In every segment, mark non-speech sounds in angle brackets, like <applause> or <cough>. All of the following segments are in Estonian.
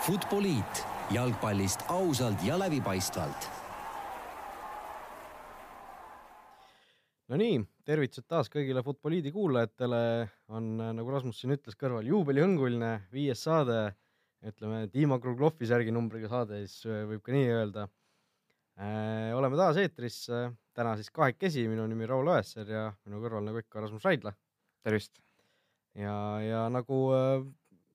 Futboliit jalgpallist ausalt ja läbipaistvalt. Nonii, tervitused taas kõigile Futboliidi kuulajatele. on, nagu Rasmus siin ütles, kõrval juubelihõnguline viies saade, ütleme Dima Kruglovi särginumbriga saade, siis võib ka nii öelda. oleme taas eetris, täna siis kahekesi, minu nimi Raul Õesser ja minu kõrval nagu ikka Rasmus Raidla. tervist! ja, ja nagu äh,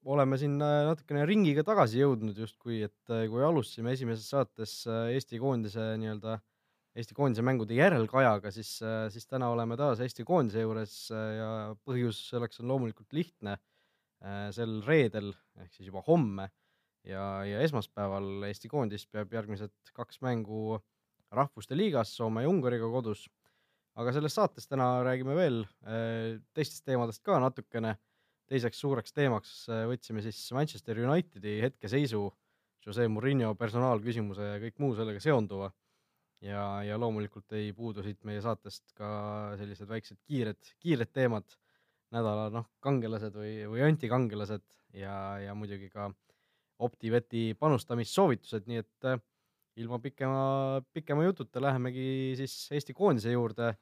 oleme siin äh, natukene ringiga tagasi jõudnud justkui, et äh, kui alustasime esimeses saates äh, Eesti koondise nii-öelda, Eesti koondise mängude järelkajaga, siis, siis täna oleme taas Eesti koondise juures ja põhjus selleks on loomulikult lihtne. sel reedel ehk siis juba homme ja, ja esmaspäeval Eesti koondis peab järgmised kaks mängu rahvuste liigas Soome ja Ungariga kodus. aga selles saates täna räägime veel teistest teemadest ka natukene teiseks suureks teemaks äh, võtsime siis Manchester Unitedi hetkeseisu, Jose Murillo personaalküsimuse ja kõik muu sellega seonduva. ja, ja loomulikult ei puudu siit meie saatest ka sellised väiksed kiired, kiired teemad, nädala noh, kangelased või, või antikangelased ja, ja muidugi ka OpTibeti panustamissoovitused, nii et äh, ilma pikema, pikema jututa lähemegi siis Eesti koondise juurde.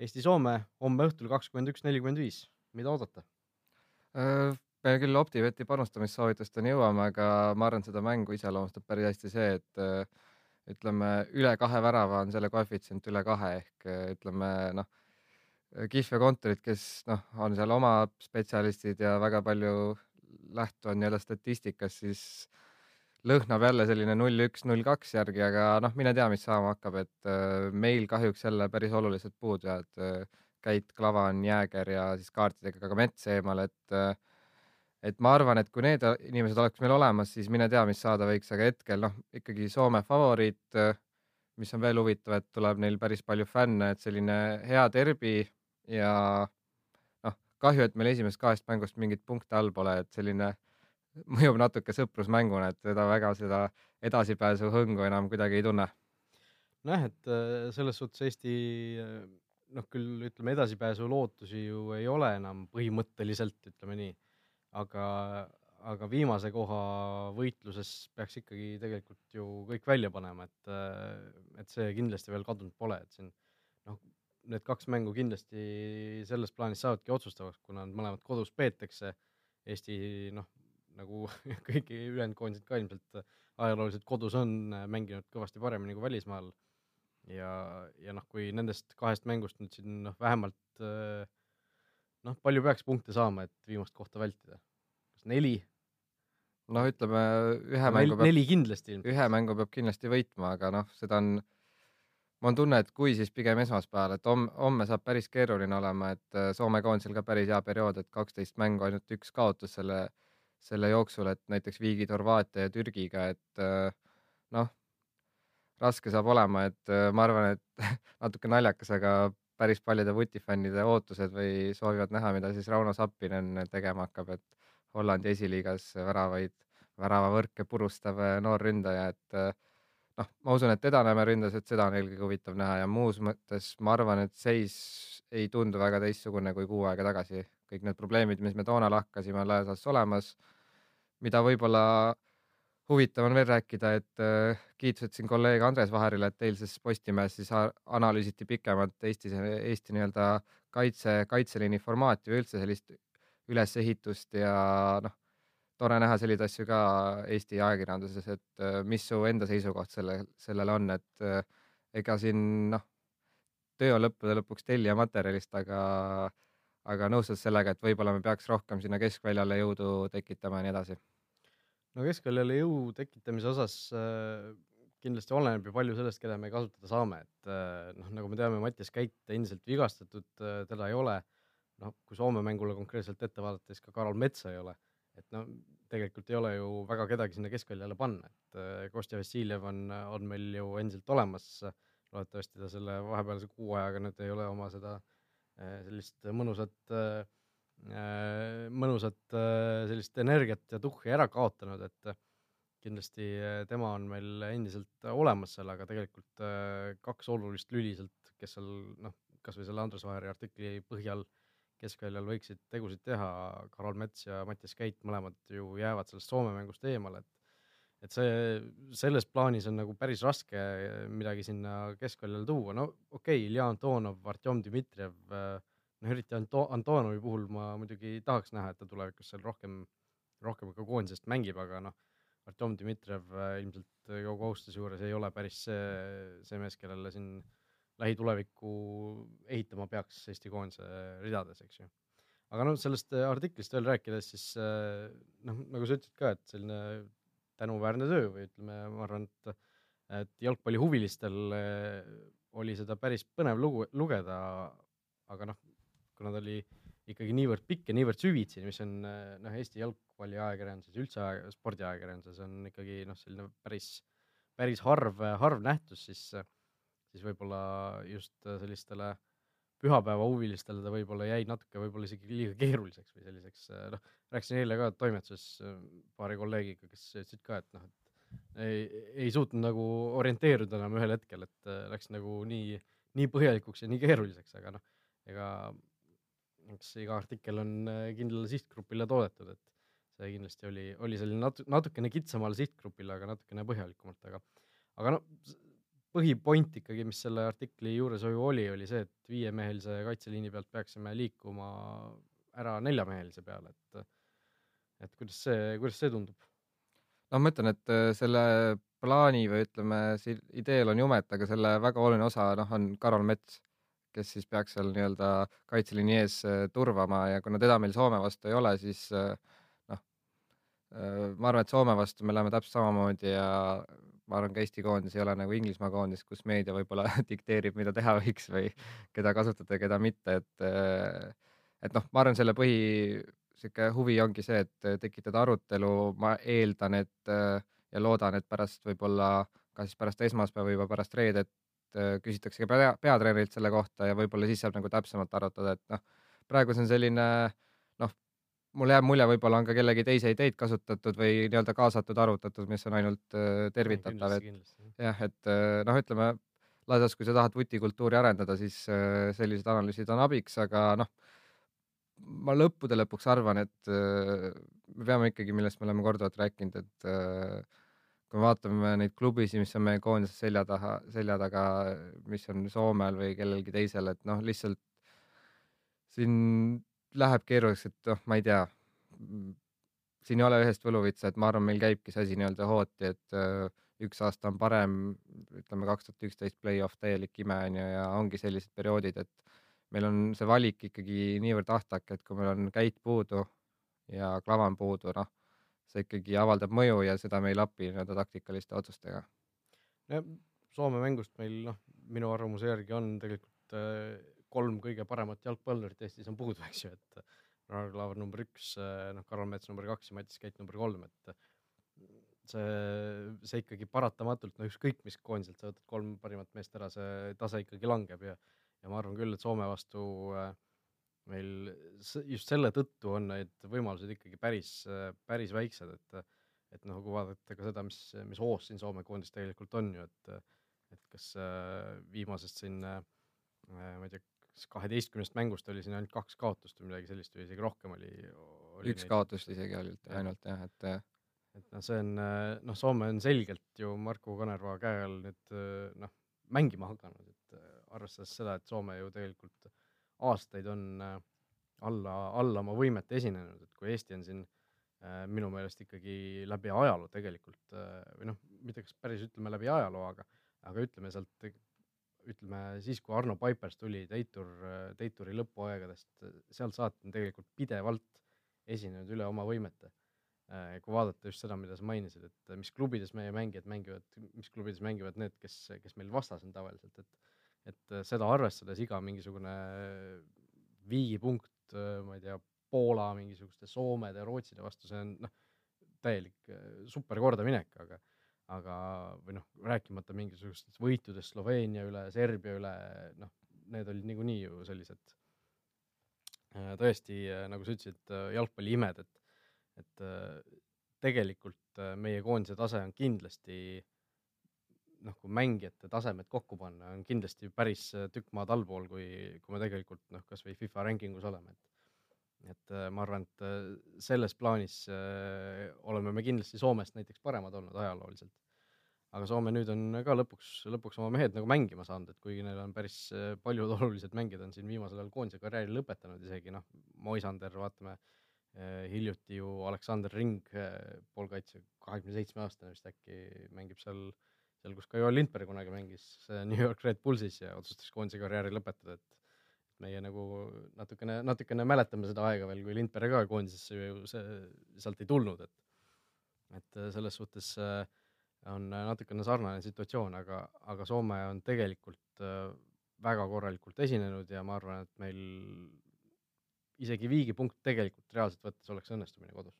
Eesti-Soome homme õhtul kakskümmend üks, nelikümmend viis, mida oodata? Äh, me küll OpTibeti panustamissoovitusteni jõuame, aga ma arvan, seda mängu iseloomustab päris hästi see, et äh, ütleme, üle kahe värava on selle koefitsient üle kahe ehk äh, ütleme noh, Kihv ja kontorid, kes noh, on seal oma spetsialistid ja väga palju lähtuvad nii-öelda statistikast, siis lõhnab jälle selline null üks, null kaks järgi, aga noh, mine tea, mis saama hakkab, et meil kahjuks jälle päris olulised puudu jäävad Käit, Klavan, Jääger ja siis kaartidega ka Mets eemal, et et ma arvan, et kui need inimesed oleks meil olemas, siis mine tea, mis saada võiks, aga hetkel noh, ikkagi Soome favoriit, mis on veel huvitav, et tuleb neil päris palju fänne, et selline hea derbi ja noh, kahju, et meil esimesest kahest mängust mingit punkte all pole, et selline mõjub natuke sõprusmänguna, et seda väga seda edasipääsu hõngu enam kuidagi ei tunne. nojah, et selles suhtes Eesti noh, küll ütleme, edasipääsu lootusi ju ei ole enam põhimõtteliselt, ütleme nii, aga, aga viimase koha võitluses peaks ikkagi tegelikult ju kõik välja panema, et, et see kindlasti veel kadunud pole, et siin noh, need kaks mängu kindlasti selles plaanis saavadki otsustavaks, kuna nad mõlemad kodus peetakse. Eesti noh, nagu <laughs> kõigi ülejäänud koondised ka ilmselt ajalooliselt kodus on mänginud kõvasti paremini kui välismaal ja, ja noh, kui nendest kahest mängust nüüd siin noh, vähemalt äh, noh, palju peaks punkte saama, et viimast kohta vältida? kas neli? no ütleme ühe no, mängu peab, neli kindlasti ilmselt. ühe mängu peab kindlasti võitma, aga noh, seda on, mul on tunne, et kui, siis pigem esmaspäeval, et homme, homme saab päris keeruline olema, et äh, Soome koondisel ka päris hea periood, et kaksteist mängu, ainult üks kaotus selle, selle jooksul, et näiteks viigid Horvaatia ja Türgiga, et äh, noh raske saab olema, et äh, ma arvan, et <laughs> natuke naljakas, aga päris paljude vutifännide ootused või soovivad näha, mida siis Rauno Sappinen tegema hakkab, et Hollandi esiliigas väravaid, väravavõrke purustav äh, noor ründaja, et äh, noh, ma usun, et teda näeme ründas, et seda on eelkõige huvitav näha ja muus mõttes ma arvan, et seis ei tundu väga teistsugune kui kuu aega tagasi. kõik need probleemid, mis me toona lahkasime, on laias laastus olemas, mida võib-olla huvitav on veel rääkida, et äh, kiitused siin kolleeg Andres Vaherile, et eilses Postimehes siis analüüsiti pikemalt Eestis, Eesti nii-öelda kaitse, kaitseliini formaati või üldse sellist ülesehitust ja noh, tore näha selliseid asju ka Eesti ajakirjanduses, et äh, mis su enda seisukoht selle, sellele on, et äh, ega siin noh, töö on lõppude lõpuks tellija materjalist, aga, aga nõustud sellega, et võib-olla me peaks rohkem sinna keskväljale jõudu tekitama ja nii edasi no keskväljale jõu tekitamise osas äh, kindlasti oleneb ju palju sellest, keda me kasutada saame, et äh, noh, nagu me teame, Mattias Käit endiselt vigastatud äh,, teda ei ole. noh, kui Soome mängule konkreetselt ette vaadata, siis ka Karol Metsa ei ole, et no tegelikult ei ole ju väga kedagi sinna keskväljale panna, et äh, Kostja Vassiljev on, on meil ju endiselt olemas. loodetavasti ta selle vahepealse kuu ajaga nüüd ei ole oma seda äh, sellist mõnusat äh, mõnusat äh, sellist energiat ja tuhhi ära kaotanud, et kindlasti äh, tema on meil endiselt olemas seal, aga tegelikult kaks olulist lüli sealt, kes seal noh, kasvõi selle Andres Vaher artikli põhjal keskväljal võiksid tegusid teha, Karol Mets ja Mattias Käit mõlemad ju jäävad sellest Soome mängust eemale, et et see, selles plaanis on nagu päris raske midagi sinna keskväljale tuua, no okei okay,, Ilja Antonov, Artjom Dmitrijev, noh eriti Anto-, Antonovi puhul ma muidugi tahaks näha, et ta tulevikus seal rohkem, rohkem ka koondisest mängib, aga noh, Artjom Dmitrijev ilmselt kogu austuse juures ei ole päris see, see mees, kellele siin lähitulevikku ehitama peaks Eesti koondise ridades, eks ju. aga noh, sellest artiklist veel rääkides, siis noh, nagu sa ütlesid ka, et selline tänuväärne töö või ütleme, ma arvan, et, et jalgpallihuvilistel oli seda päris põnev lugu, lugeda, aga noh, kuna ta oli ikkagi niivõrd pikk ja niivõrd süvitsi, mis on noh, Eesti jalgpalliajakirjanduses, üldse aeg, spordiajakirjanduses on ikkagi noh, selline päris, päris harv, harv nähtus, siis, siis võib-olla just sellistele pühapäevahuvilistele ta võib-olla jäi natuke võib-olla isegi liiga keeruliseks või selliseks noh, rääkisin eile ka toimetuses paari kolleegiga, kes ütlesid ka, et noh, et ei, ei suutnud nagu orienteeruda enam ühel hetkel, et läks nagu nii, nii põhjalikuks ja nii keeruliseks, aga noh, ega eks iga artikkel on äh, kindlale sihtgrupile toodetud, et see kindlasti oli, oli selline natu-, natukene kitsamale sihtgrupile, aga natukene põhjalikumalt, aga, aga noh, põhipoint ikkagi, mis selle artikli juures ju oli, oli see, et viiemehelise kaitseliini pealt peaksime liikuma ära neljamehelise peale, et et kuidas see, kuidas see tundub? no ma ütlen, et äh, selle plaani või ütleme, ideel on jumet, aga selle väga oluline osa noh, on Karol Mets, kes siis peaks seal nii-öelda kaitseliini ees äh, turvama ja kuna teda meil Soome vastu ei ole, siis äh, noh, ma arvan, et Soome vastu me läheme täpselt samamoodi ja ma arvan, ka Eesti koondis ei ole nagu Inglismaa koondis, kus meedia võib-olla <laughs> dikteerib, mida teha võiks või keda kasutada ja keda mitte, et et noh, ma arvan, selle põhi sihuke huvi ongi see, et äh, tekitada arutelu, ma eeldan, et äh, ja loodan, et pärast võib-olla ka siis pärast esmaspäeva juba pärast reedet äh, küsitakse ka pea, peatreenerilt selle kohta ja võib-olla siis saab nagu täpsemalt arutada, et noh, praegu see on selline noh, mulle jääb mulje, võib-olla on ka kellegi teise ideid kasutatud või nii-öelda kaasatud, arutatud, mis on ainult tervitatav, et jah, et noh, ütleme ladas, kui sa tahad vutikultuuri arendada, siis sellised analüüsid on abiks, aga noh ma lõppude lõpuks arvan, et äh, me peame ikkagi, millest me oleme korduvalt rääkinud, et äh, kui me vaatame neid klubisid, mis on meie koondise selja taha, selja taga, mis on Soomel või kellelgi teisel, et noh, lihtsalt siin läheb keeruliseks, et noh, ma ei tea, siin ei ole ühest võluvitsa, et ma arvan, meil käibki see asi nii-öelda hooti, et äh, üks aasta on parem, ütleme kaks tuhat üksteist play-off täielik ime on ju ja ongi sellised perioodid, et meil on see valik ikkagi niivõrd ahtak, et kui meil on käit puudu ja klavan puudu, noh, see ikkagi avaldab mõju ja seda me ei lapi nii-öelda taktikaliste otsustega. no Soome mängust meil noh, minu arvamuse järgi on tegelikult äh, kolm kõige paremat jalgpallurit Eestis on puudu, eks ju, et Ragnar Klavar number üks, äh, noh, Karol Mets number kaks ja Matis Käit number kolm, et see, see ikkagi paratamatult, no ükskõik mis koondiselt sa võtad kolm parimat meest ära, see tase ikkagi langeb ja ja ma arvan küll, et Soome vastu äh, meil just selle tõttu on need võimalused ikkagi päris, päris väiksed, et et noh, kui vaadata ka seda, mis, mis hoos siin Soome koondis tegelikult on ju, et et kas viimasest siin ma ei tea, kas kaheteistkümnest mängust oli siin ainult kaks kaotust või midagi sellist või isegi rohkem oli, oli üks neid... kaotust isegi ainult, ainult jah, et et noh, see on noh, Soome on selgelt ju Marko Kanerva käe all nüüd noh, mängima hakanud, et arvestades seda, et Soome ju tegelikult aastaid on äh, alla, alla oma võimete esinenud, et kui Eesti on siin äh, minu meelest ikkagi läbi ajaloo tegelikult äh, või noh, mitte kas päris ütleme läbi ajaloo, aga, aga ütleme sealt, ütleme siis, kui Arno Paipers tuli Teitur, Teituri lõpuaegadest, sealt saati on tegelikult pidevalt esinenud üle oma võimete. kui vaadata just seda, mida sa mainisid, et mis klubides meie mängijad mängivad, mis klubides mängivad need, kes, kes meil vastas on tavaliselt, et et äh, seda arvestades iga mingisugune viigipunkt, äh, ma ei tea, Poola mingisuguste Soomede, Rootside vastu, see on noh, täielik äh, super kordaminek, aga aga, või noh, rääkimata mingisugustest võitudest Sloveenia üle, Serbia üle, noh, need olid niikuinii ju sellised tõesti, nagu sa ütlesid, jalgpalliimed, et, et tegelikult meie koondise tase on kindlasti noh, kui mängijate tasemed kokku panna, on kindlasti päris äh, tükk maad allpool, kui, kui me tegelikult noh, kasvõi FIFA rankingus oleme, et et äh, ma arvan, et äh, selles plaanis äh, oleme me kindlasti Soomest näiteks paremad olnud ajalooliselt. aga Soome nüüd on ka lõpuks, lõpuks oma mehed nagu mängima saanud, et kuigi neil on päris äh, paljud <laughs> olulised mängijad on siin viimasel ajal koondise karjääri lõpetanud isegi noh, Moisander, vaatame äh, hiljuti ju Aleksander Ring äh,, poolkaitse, kahekümne seitsme aastane vist äkki, mängib seal, seal, kus ka Joel Lindberg kunagi mängis äh, New York Red Bullsis ja otsustas koondise karjääri lõpetada, et meie nagu natukene, natukene mäletame seda aega veel, kui Lindberg ka koondisesse ju see, sealt ei tulnud, et et äh, selles suhtes äh, on natukene sarnane situatsioon, aga, aga Soome on tegelikult äh, väga korralikult esinenud ja ma arvan, et meil isegi viigipunkt tegelikult reaalselt võttes oleks õnnestumine kodus.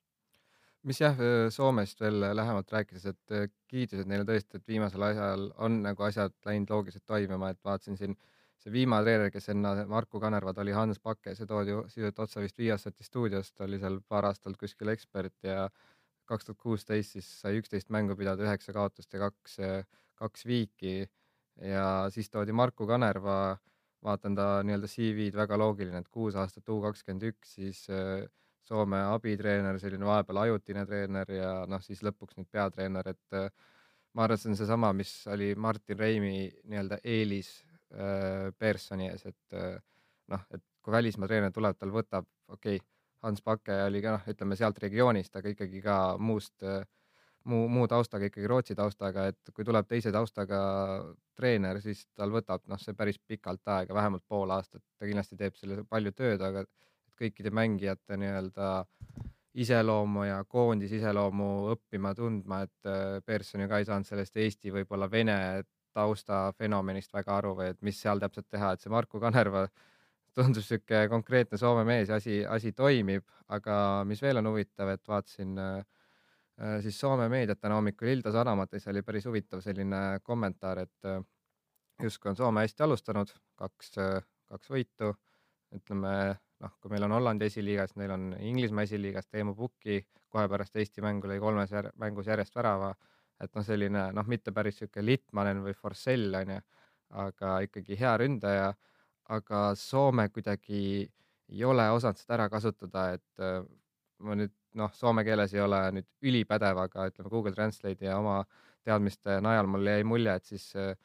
Mis jah, Soomest veel lähemalt rääkides, et kiitused neile tõesti, et viimasel ajal on nagu asjad läinud loogiliselt toimima, et vaatasin siin see viimane treener, kes enne Marku Kanervat oli Hans Pakke, see toodi sisuliselt otse vist Viasati stuudiost, oli seal paar aastat kuskil ekspert ja kaks tuhat kuusteist siis sai üksteist mängu pidada, üheksa kaotust ja kaks, kaks viiki. Ja siis toodi Marku Kanerva, vaatan ta nii-öelda CV-d, väga loogiline, et kuus aastat U kakskümmend üks, siis Soome abitreener, selline vahepeal ajutine treener ja noh, siis lõpuks nüüd peatreener, et äh, ma arvan, et see on seesama, mis oli Martin Reimi nii-öelda eelis äh, Pearsoni ees, et äh, noh, et kui välismaa treener tuleb, tal võtab, okei okay,, Hans Bakke oli ka noh, ütleme sealt regioonist, aga ikkagi ka muust äh, muu, muu taustaga, ikkagi Rootsi taustaga, et kui tuleb teise taustaga treener, siis tal võtab noh, see päris pikalt aega, vähemalt pool aastat, ta kindlasti teeb selle palju tööd, aga kõikide mängijate nii-öelda iseloomu ja koondise iseloomu õppima tundma, et äh, Pearson ju ka ei saanud sellest Eesti võib-olla Vene tausta fenomenist väga aru või et mis seal täpselt teha, et see Marku Kanerva tundus sihuke konkreetne Soome mees ja asi, asi toimib, aga mis veel on huvitav, et vaatasin äh, äh siis Soome meediat täna hommikul Ilda Sanomates oli päris huvitav selline kommentaar, et äh, justkui on Soome hästi alustanud, kaks äh,, kaks võitu, ütleme noh, kui meil on Hollandi esiliigas, neil on Inglismaa esiliigas, Teemu Pukki kohe pärast Eesti mängu lõi kolmes jär mängus järjest värava et noh, selline noh, mitte päris sihuke Litmanen või Forsell onju, aga ikkagi hea ründaja. aga Soome kuidagi ei ole osanud seda ära kasutada, et äh, ma nüüd noh, soome keeles ei ole nüüd ülipädev, aga ütleme Google Translate ja oma teadmiste najal mul jäi mulje, et siis äh,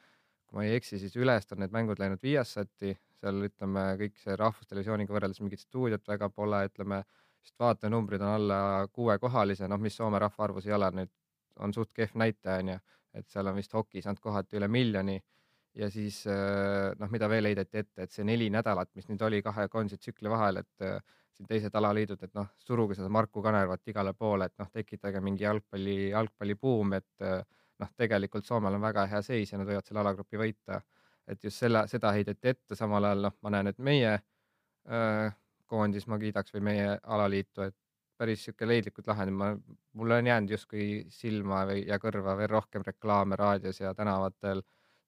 kui ma ei eksi, siis ülest on need mängud läinud Viasati, seal ütleme kõik see Rahvustelevisiooniga võrreldes mingit stuudiot väga pole, ütleme vist vaatajanumbrid on alla kuuekohalise, noh, mis Soome rahvaarvus ei ole nüüd on suht kehv näitaja, onju, et seal on vist hokis olnud kohati üle miljoni ja siis äh, noh, mida veel heideti ette, et see neli nädalat, mis nüüd oli kahe koondise tsükli vahel, et äh, siin teised alaliidud, et noh, suruge seda Marku Kanervat igale poole, et noh, tekitage mingi jalgpalli, jalgpallibuum, et äh, noh, tegelikult Soomel on väga hea seis ja nad võivad selle alagrupi võita. Et just selle, seda heideti ette, samal ajal noh, ma näen, et meie öö, koondis ma kiidaks või meie alaliitu, et päris sihuke leidlikud lahendid, ma, mulle on jäänud justkui silma või, ja kõrva veel rohkem reklaame raadios ja tänavatel.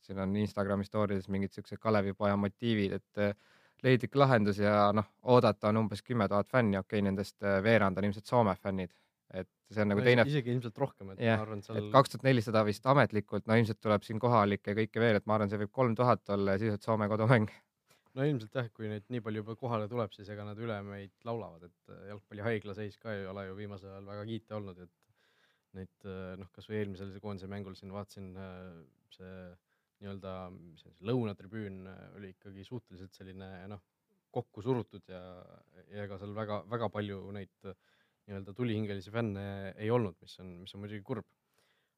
siin on Instagrami story des mingid siuksed Kalevipoja motiivid, et eh, leidlik lahendus ja noh, oodata on umbes kümme tuhat fänni, okei okay,, nendest eh, veerand on ilmselt Soome fännid, et see on nagu teine. isegi ilmselt rohkem, et yeah, ma arvan, seal. kaks tuhat nelisada vist ametlikult, no ilmselt tuleb siin kohalikke ja kõike veel, et ma arvan, see võib kolm tuhat olla ja sisuliselt Soome kodumäng no ilmselt jah, kui neid nii palju juba kohale tuleb, siis ega nad üle meid laulavad, et äh, jalgpallihaigla seis ka ei ole ju viimasel ajal väga kiita olnud, et neid äh, noh, kasvõi eelmisel koondise mängul siin vaatasin äh, see nii-öelda see lõunatribüün oli ikkagi suhteliselt selline noh, kokku surutud ja, ja ega seal väga-väga palju neid nii-öelda tulihingelisi fänne ei olnud, mis on, mis on muidugi kurb.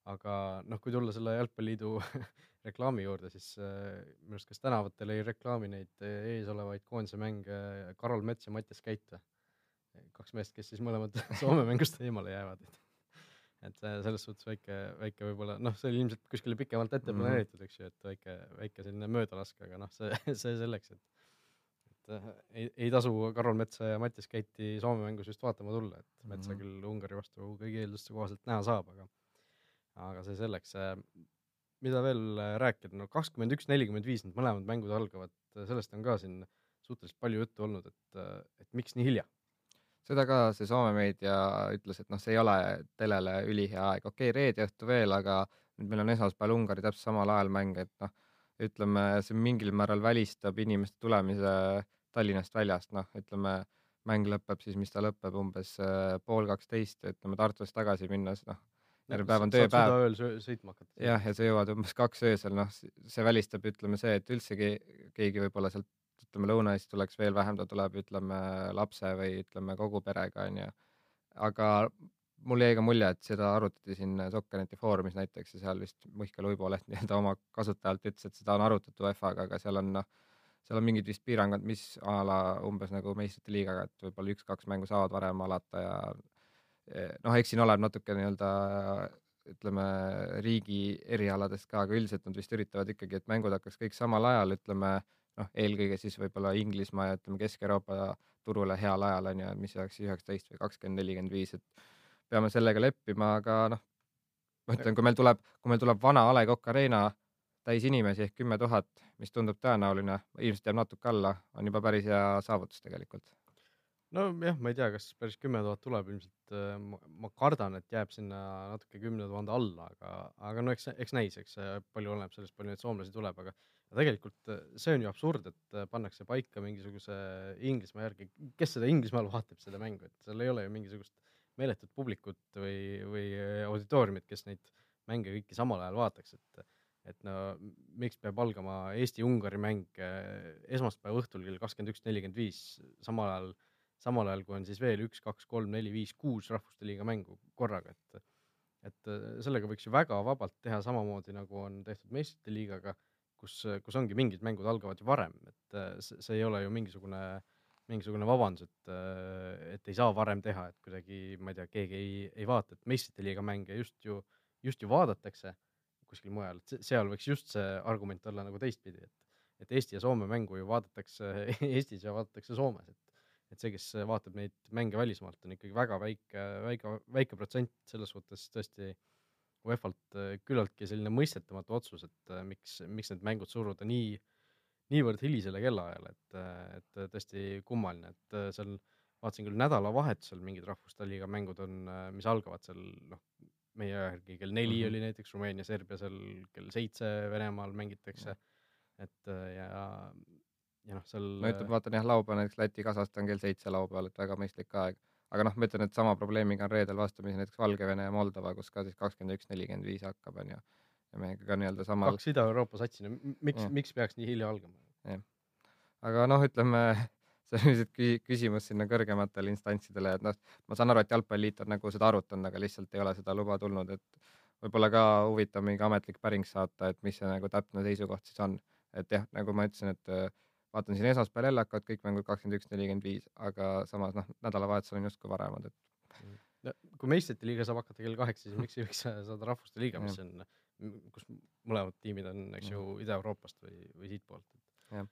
aga noh, kui tulla selle jalgpalliliidu <laughs> reklaami juurde, siis äh, minu arust kas tänavatel ei reklaami neid äh, eesolevaid koondise mänge Karol Mets ja Mattias Käit või? kaks meest, kes siis mõlemad <laughs> Soome mängust eemale jäävad, et <laughs> et äh, selles suhtes väike, väike võib-olla noh, see oli ilmselt kuskile pikemalt ette mhm. planeeritud, eks ju, et väike, väike selline möödalask, aga noh, see, see selleks, et et äh, ei, ei tasu Karol Metsa ja Mattias Käiti Soome mängus just vaatama tulla, et Metsa mm -hmm. küll Ungari vastu kõigi eelduste kohaselt näha saab, aga aga see selleks mida veel äh, rääkida, no kakskümmend üks, nelikümmend viis, need mõlemad mängud algavad, äh, sellest on ka siin suhteliselt palju juttu olnud, et, äh, et miks nii hilja? seda ka see Soome meedia ütles, et noh, see ei ole telele ülihea aeg, okei okay,, reede õhtu veel, aga nüüd meil on esmaspäeval Ungari täpselt samal ajal mäng, et noh, ütleme, see mingil määral välistab inimeste tulemise Tallinnast väljast, noh, ütleme mäng lõpeb siis, mis ta lõpeb umbes äh, pool kaksteist, ütleme Tartust tagasi minnes, noh, järgmine päev on tööpäev. ööl sõ- sõitma hakata. jah, ja sa jõuad umbes kaks öösel, noh, see välistab, ütleme see, et üldsegi keegi võib-olla sealt, ütleme Lõuna-Eestist tuleks veel vähem, ta tuleb, ütleme lapse või ütleme kogu perega onju. aga mul jäi ka mulje, et seda arutati siin Sokkerneti foorumis näiteks ja seal vist Mihkel Uiboleht nii-öelda oma kasutajalt ütles, et seda on arutatud UEFA-ga, aga seal on noh, seal on mingid vist piirangud, mis a la umbes nagu meistrite liigaga, et võib-olla üks-kaks mängu saavad varem alata ja eh, noh, eks siin oleneb natuke nii-öelda ütleme riigi erialadest ka, aga üldiselt nad vist üritavad ikkagi, et mängud hakkaks kõik samal ajal, ütleme noh, eelkõige siis võib-olla Inglismaa ja ütleme Kesk-Euroopa turule heal ajal on ju, mis oleks üheksateist või kakskümmend, nelikümmend viis, et peame sellega leppima, aga noh, ma ütlen, kui meil tuleb, kui meil tuleb vana A Le Coq Arena täis inimesi ehk kümme tuhat, mis tundub tõenäoline, ilmselt jääb natuke alla, on juba päris hea saavutus tegelikult. nojah, ma ei tea, kas päris kümme tuhat tuleb, ilmselt äh, ma, kardan, et jääb sinna natuke kümne tuhande alla, aga, aga no eks, eks näis, eks see palju oleneb sellest, palju neid soomlasi tuleb, aga tegelikult äh, see on ju absurd, et äh, pannakse paika mingisuguse Inglismaa järgi, kes seda Inglismaal vaatab, seda mängu, et seal ei ole ju mingisugust meeletut publikut või, või auditooriumit, kes neid mänge kõiki samal ajal vaataks, et et no miks peab algama Eesti-Ungari mäng eh, esmaspäeva õhtul kell kakskümmend üks nelikümmend viis, samal ajal, samal ajal kui on siis veel üks, kaks, kolm, neli, viis, kuus rahvuste liiga mängu korraga, et et eh, sellega võiks ju väga vabalt teha samamoodi, nagu on tehtud meistrite liigaga, kus, kus ongi mingid mängud algavad ju varem, et eh, see, ei ole ju mingisugune mingisugune vabandus, et, et ei saa varem teha, et kuidagi, ma ei tea, keegi ei, ei vaata, et meistrite liiga mänge just ju, just ju vaadatakse kuskil mujal, et seal võiks just see argument olla nagu teistpidi, et, et Eesti ja Soome mängu ju vaadatakse <laughs> Eestis ja vaadatakse Soomes, et, et see, kes vaatab neid mänge välismaalt, on ikkagi väga väike, väike, väike protsent, selles suhtes tõesti UEFA-lt küllaltki selline mõistetamatu otsus, et miks, miks need mängud suruda nii, niivõrd hilisele kellaajale, et, et tõesti kummaline, et seal vaatasin küll nädalavahetusel mingid rahvuste liiga mängud on, mis algavad seal noh, meie järgi kell neli mm -hmm. oli näiteks Rumeenia, Serbia seal kell seitse Venemaal mängitakse. et äh, ja, ja noh, seal. no ütleme, vaatan jah, laupäeval näiteks Läti, Kasahstan kell seitse laupäeval, et väga mõistlik aeg. aga noh, ma ütlen, et sama probleemiga on reedel vastamisi näiteks Valgevene ja Moldova, kus ka siis kakskümmend üks, nelikümmend viis hakkab, onju. ja meiega ka nii-öelda samal. kaks Ida-Euroopa satsi, no miks, miks peaks nii hilja algama? jah, aga noh, ütleme lihtsalt <laughs> küsimus sinna kõrgematele instantsidele, et noh, ma saan aru, et Jalgpalliliit on nagu seda arutanud, aga lihtsalt ei ole seda luba tulnud, et võib-olla ka huvitav mingi ametlik päring saata, et mis see nagu täpne seisukoht siis on. et jah, nagu ma ütlesin, et äh, vaatan siin esmaspäeval jälle hakkavad kõik mängud kakskümmend üks, nelikümmend viis, aga samas noh, nädalavahetusel on justkui varemad, et mm. no, kui meistrite liiga saab hakata kell kaheksa, siis miks ei võiks saada rahvuste liiga, mis on, kus mõlemad tiimid on, eks ju, Ida-Euroopast või, või siitpoolt. jah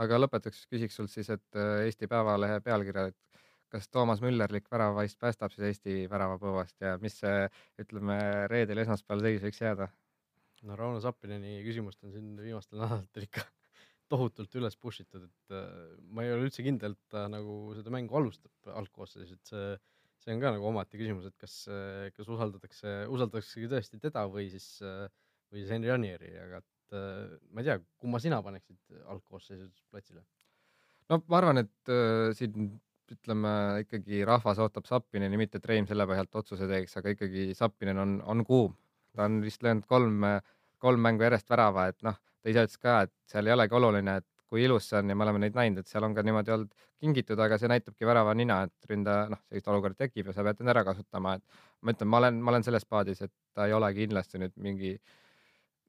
aga lõpetuseks küsiks sult siis, et äh, Eesti Päevalehe pealkirja, et kas Toomas Müllerlik väravavaist päästab siis Eesti väravapõuast ja mis see, ütleme, reedel, esmaspäeval seis võiks jääda? no Rauno Sappineni küsimust on siin viimastel nädalatel ikka <laughs> tohutult üles push itud, et äh, ma ei ole üldse kindel, et ta nagu seda mängu alustab algkoosseisus, et see, see on ka nagu omaette küsimus, et kas, kas usaldatakse, usaldataksegi tõesti teda või siis, või siis Henri Anieri, aga et äh, ma ei tea, kumma sina paneksid algkoosseisus platsile? no ma arvan, et äh, siin ütleme ikkagi rahvas ootab Sappineni, mitte et Reim selle põhjalt otsuse teeks, aga ikkagi Sappinen on, on kuum. ta on vist löönud kolm, kolm mängu järjest värava, et noh, ta ise ütles ka, et seal ei olegi oluline, et kui ilus see on ja me oleme neid näinud, et seal on ka niimoodi olnud kingitud, aga see näitabki värava nina, et ründaja, noh, sellist olukorda tekib ja sa pead end ära kasutama, et ma ütlen, ma olen, ma olen selles paadis, et ta ei ole kindlasti nüüd mingi äh,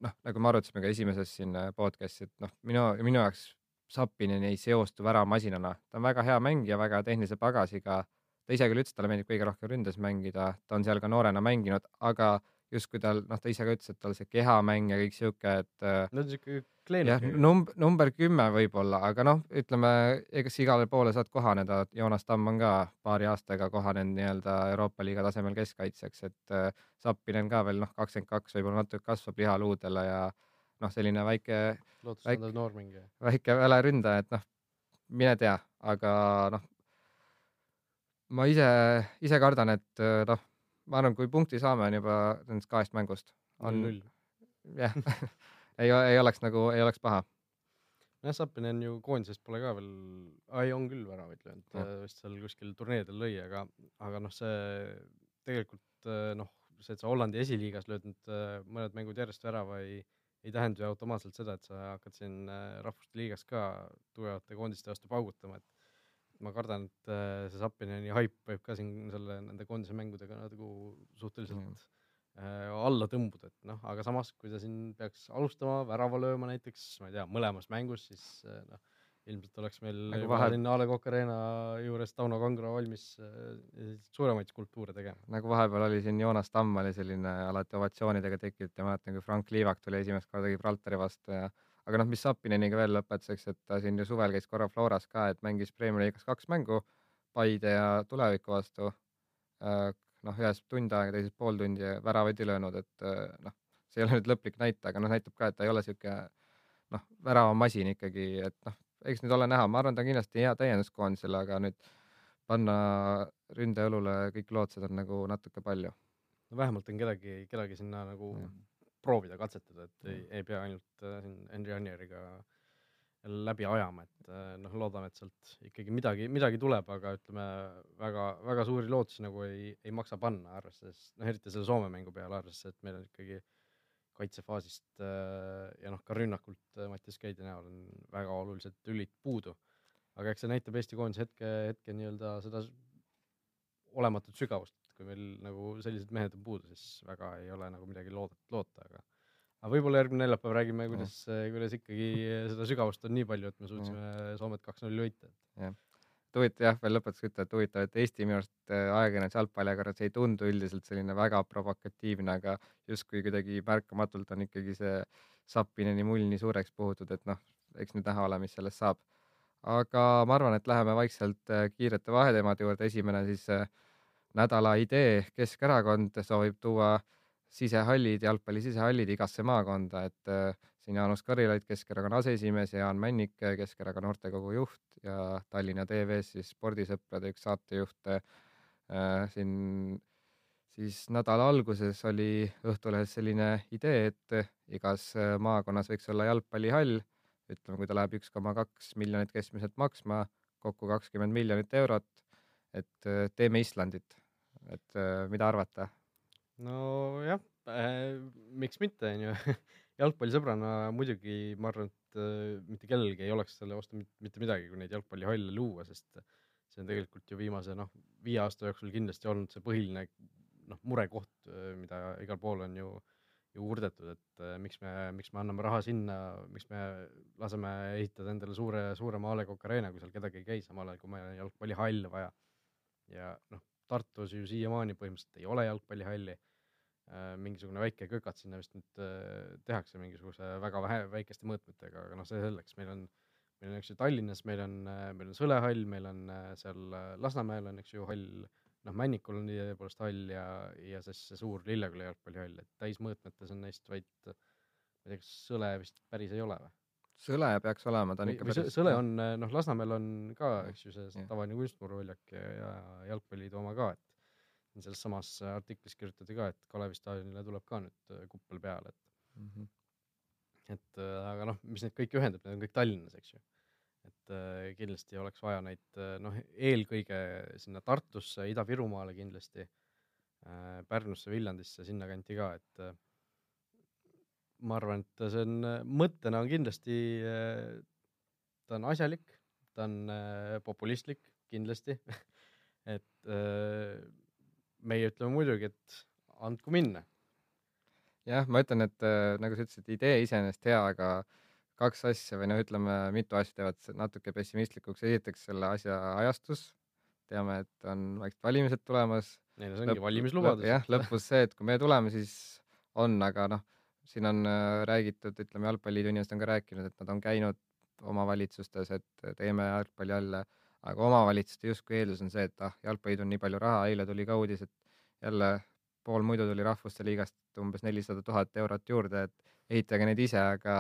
noh, nagu me arutasime ka esimeses siin äh, podcast'i, et noh, minu, minu jaoks Sapinen ei seostu väravasinana, ta on väga hea mängija, väga tehnilise pagasiga. ta ise küll ütles, et talle meeldib kõige rohkem ründes mängida, ta on seal ka noorena mänginud, aga justkui tal, noh, ta ise ka ütles, et tal see kehamäng ja kõik sihuke, et. Äh, no sihuke jah, number, number kümme võib-olla, aga noh, ütleme, eks igale poole saad kohaneda, Joonas Tamm on ka paari aastaga kohanenud nii-öelda Euroopa liiga tasemel keskkaitsjaks, et äh, Sappinen ka veel noh, kakskümmend kaks võib-olla natuke kasvab lihaluudele ja noh, selline väike, väike, väike väleründaja, et noh, mine tea, aga noh, ma ise, ise kardan, et äh, noh, ma arvan, kui punkti saame, on juba nendest kahest mängust. on null. jah <laughs> ei, ei oleks nagu, ei oleks paha. nojah, Sapinen ju koondisest pole ka veel, ei on küll väravaid löönud Jah., vist seal kuskil turniiridel lõi, aga, aga noh, see tegelikult äh, noh, see, et sa Hollandi esiliigas lööd nüüd äh, mõned mängud järjest värava ei, ei tähenda ju automaatselt seda, et sa hakkad siin äh, rahvuste liigas ka tugevate koondiste vastu paugutama, et ma kardan, et äh, see Sapineni haip võib ka siin selle, nende koondise mängudega nagu suhteliselt Mm. Äh, alla tõmbuda, et noh, aga samas, kui ta siin peaks alustama värava lööma näiteks, ma ei tea, mõlemas mängus, siis äh, noh, ilmselt oleks meil Nagu vahe- siin A Le Coq Arena juures Tauno Kangro valmis äh, suuremaid skulptuure tegema. nagu vahepeal oli siin Joonas Tamm oli selline alati ovatsioonidega tekkinud ja mäletan, kui Frank Liivak tuli esimest korda Gibraltari vastu ja aga noh, mis Sapineniga veel lõpetuseks, et ta siin ju suvel käis korra Floras ka, et mängis Premier League'is kaks mängu Paide ja Tuleviku vastu. noh, ühes tund aega, teises pool tundi ja väravaid ei löönud, et äh, noh, see ei ole nüüd lõplik näitaja, aga noh, näitab ka, et ta ei ole sihuke noh, väravamasin ikkagi, et noh, eks nüüd ole näha, ma arvan, ta on kindlasti hea täiendus koondisele, aga nüüd panna ründeõlule kõik lootused on nagu natuke palju. no vähemalt on kedagi, kedagi sinna nagu Jah. proovida, katsetada, et ei, ei pea ainult äh, siin Henry Anieriga jälle läbi ajama, et äh, noh, loodame, et sealt ikkagi midagi, midagi tuleb, aga ütleme väga, väga suuri lootusi nagu ei, ei maksa panna, arvestades, noh eriti selle Soome mängu peale, arvestades, et meil on ikkagi kaitsefaasist äh, ja noh, ka rünnakult äh, Mattias Käidi näol on väga olulised lülid puudu. aga eks see näitab Eesti koondise hetke, hetke nii-öelda seda olematut sügavust, kui meil nagu sellised mehed on puudu, siis väga ei ole nagu midagi loodata, loota, aga aga võib-olla järgmine neljapäev räägime, kuidas, kuidas ikkagi seda sügavust on nii palju, et me suutsime Soomet kaks-null võita. huvitav jah, veel lõpetuseks ütelda, et huvitav, et Eesti minu arust äh, ajakirjandus jalgpalliajakirjandus ei tundu üldiselt selline väga provokatiivne, aga justkui kuidagi märkamatult on ikkagi see Sapineni mull nii suureks puhutud, et noh, eks nüüd näha ole, mis sellest saab. aga ma arvan, et läheme vaikselt äh, kiirete vaheteemade juurde, esimene siis äh, nädala idee, Keskerakond soovib tuua sisehallid, jalgpalli sisehallid igasse maakonda, et äh, siin Jaanus Karilaid, Keskerakonna aseesimees ja Jaan Männik, Keskerakonna noortekogu juht ja Tallinna TV-s siis spordisõprade üks saatejuht äh, siin siis nädala alguses oli Õhtulehes selline idee, et igas äh, maakonnas võiks olla jalgpallihall, ütleme, kui ta läheb üks koma kaks miljonit keskmiselt maksma, kokku kakskümmend miljonit eurot, et äh, teeme Islandit, et äh, mida arvate? Nojah äh,, miks mitte, onju. <laughs> jalgpallisõbrana muidugi ma arvan, et äh, mitte kellelgi ei oleks selle vastu mit- mitte midagi, kui neid jalgpallihalle luua, sest see on tegelikult ju viimase noh, viie aasta jooksul kindlasti olnud see põhiline noh, murekoht, mida igal pool on ju, ju urdetud, et äh, miks me, miks me anname raha sinna, miks me laseme ehitada endale suure, suurema A Le Coq Arena, kui seal kedagi ei käi, samal ajal kui meil on jalgpallihalle vaja. ja noh, Tartus ju siiamaani põhimõtteliselt ei ole jalgpallihalli mingisugune väike kökat sinna vist nüüd äh, tehakse mingisuguse väga vähe, väikeste mõõtmetega, aga noh, see selleks, meil on, meil on, eks ju, Tallinnas meil on, meil on Sõle hall, meil on äh, seal äh, Lasnamäel on, eks ju, hall, noh, Männikul on tõepoolest hall ja, ja siis see suur Lilleküla jalgpallihall, et täismõõtmetes on neist vaid, ma ei tea, kas Sõle vist päris ei ole või? Sõle peaks olema, ta on või ikka või Sõ- Sõle on, noh, Lasnamäel on ka, eks ju, see tavaline kunstmuruväljak ja, ja jalgpalliliidu oma ka, et selles samas artiklis kirjutati ka, et Kalevi staadionile tuleb ka nüüd äh, kuppel peale, et Mhm. et äh, aga noh, mis neid kõiki ühendab, need on kõik Tallinnas, eks ju. et äh, kindlasti oleks vaja neid äh, noh, eelkõige sinna Tartusse, Ida-Virumaale kindlasti äh,, Pärnusse, Viljandisse, sinnakanti ka, et äh, ma arvan, et see on äh, mõttena on kindlasti äh,, ta on asjalik, ta on äh, populistlik kindlasti <laughs> et äh, meie ütleme muidugi, et andku minna jah, ma ütlen, et äh, nagu sa ütlesid, idee iseenesest hea, aga kaks asja või noh, ütleme mitu asja teevad natuke pessimistlikuks. esiteks selle asja ajastus, teame, et on vaikselt valimised tulemas. neil see ongi valimislubadus. jah, lõpus see, et kui me tuleme, siis on, aga noh, siin on äh, räägitud, ütleme jalgpalliliidu inimesed on ka rääkinud, et nad on käinud omavalitsustes, et teeme jalgpallihalle, aga omavalitsuste justkui eeldus on see, et ah, jalgpalliliidul nii palju raha, eile tuli ka uudis, et jälle pool muidu tuli Rahvuste Liigast umbes nelisada tuhat eurot juurde, et ehitage neid ise, aga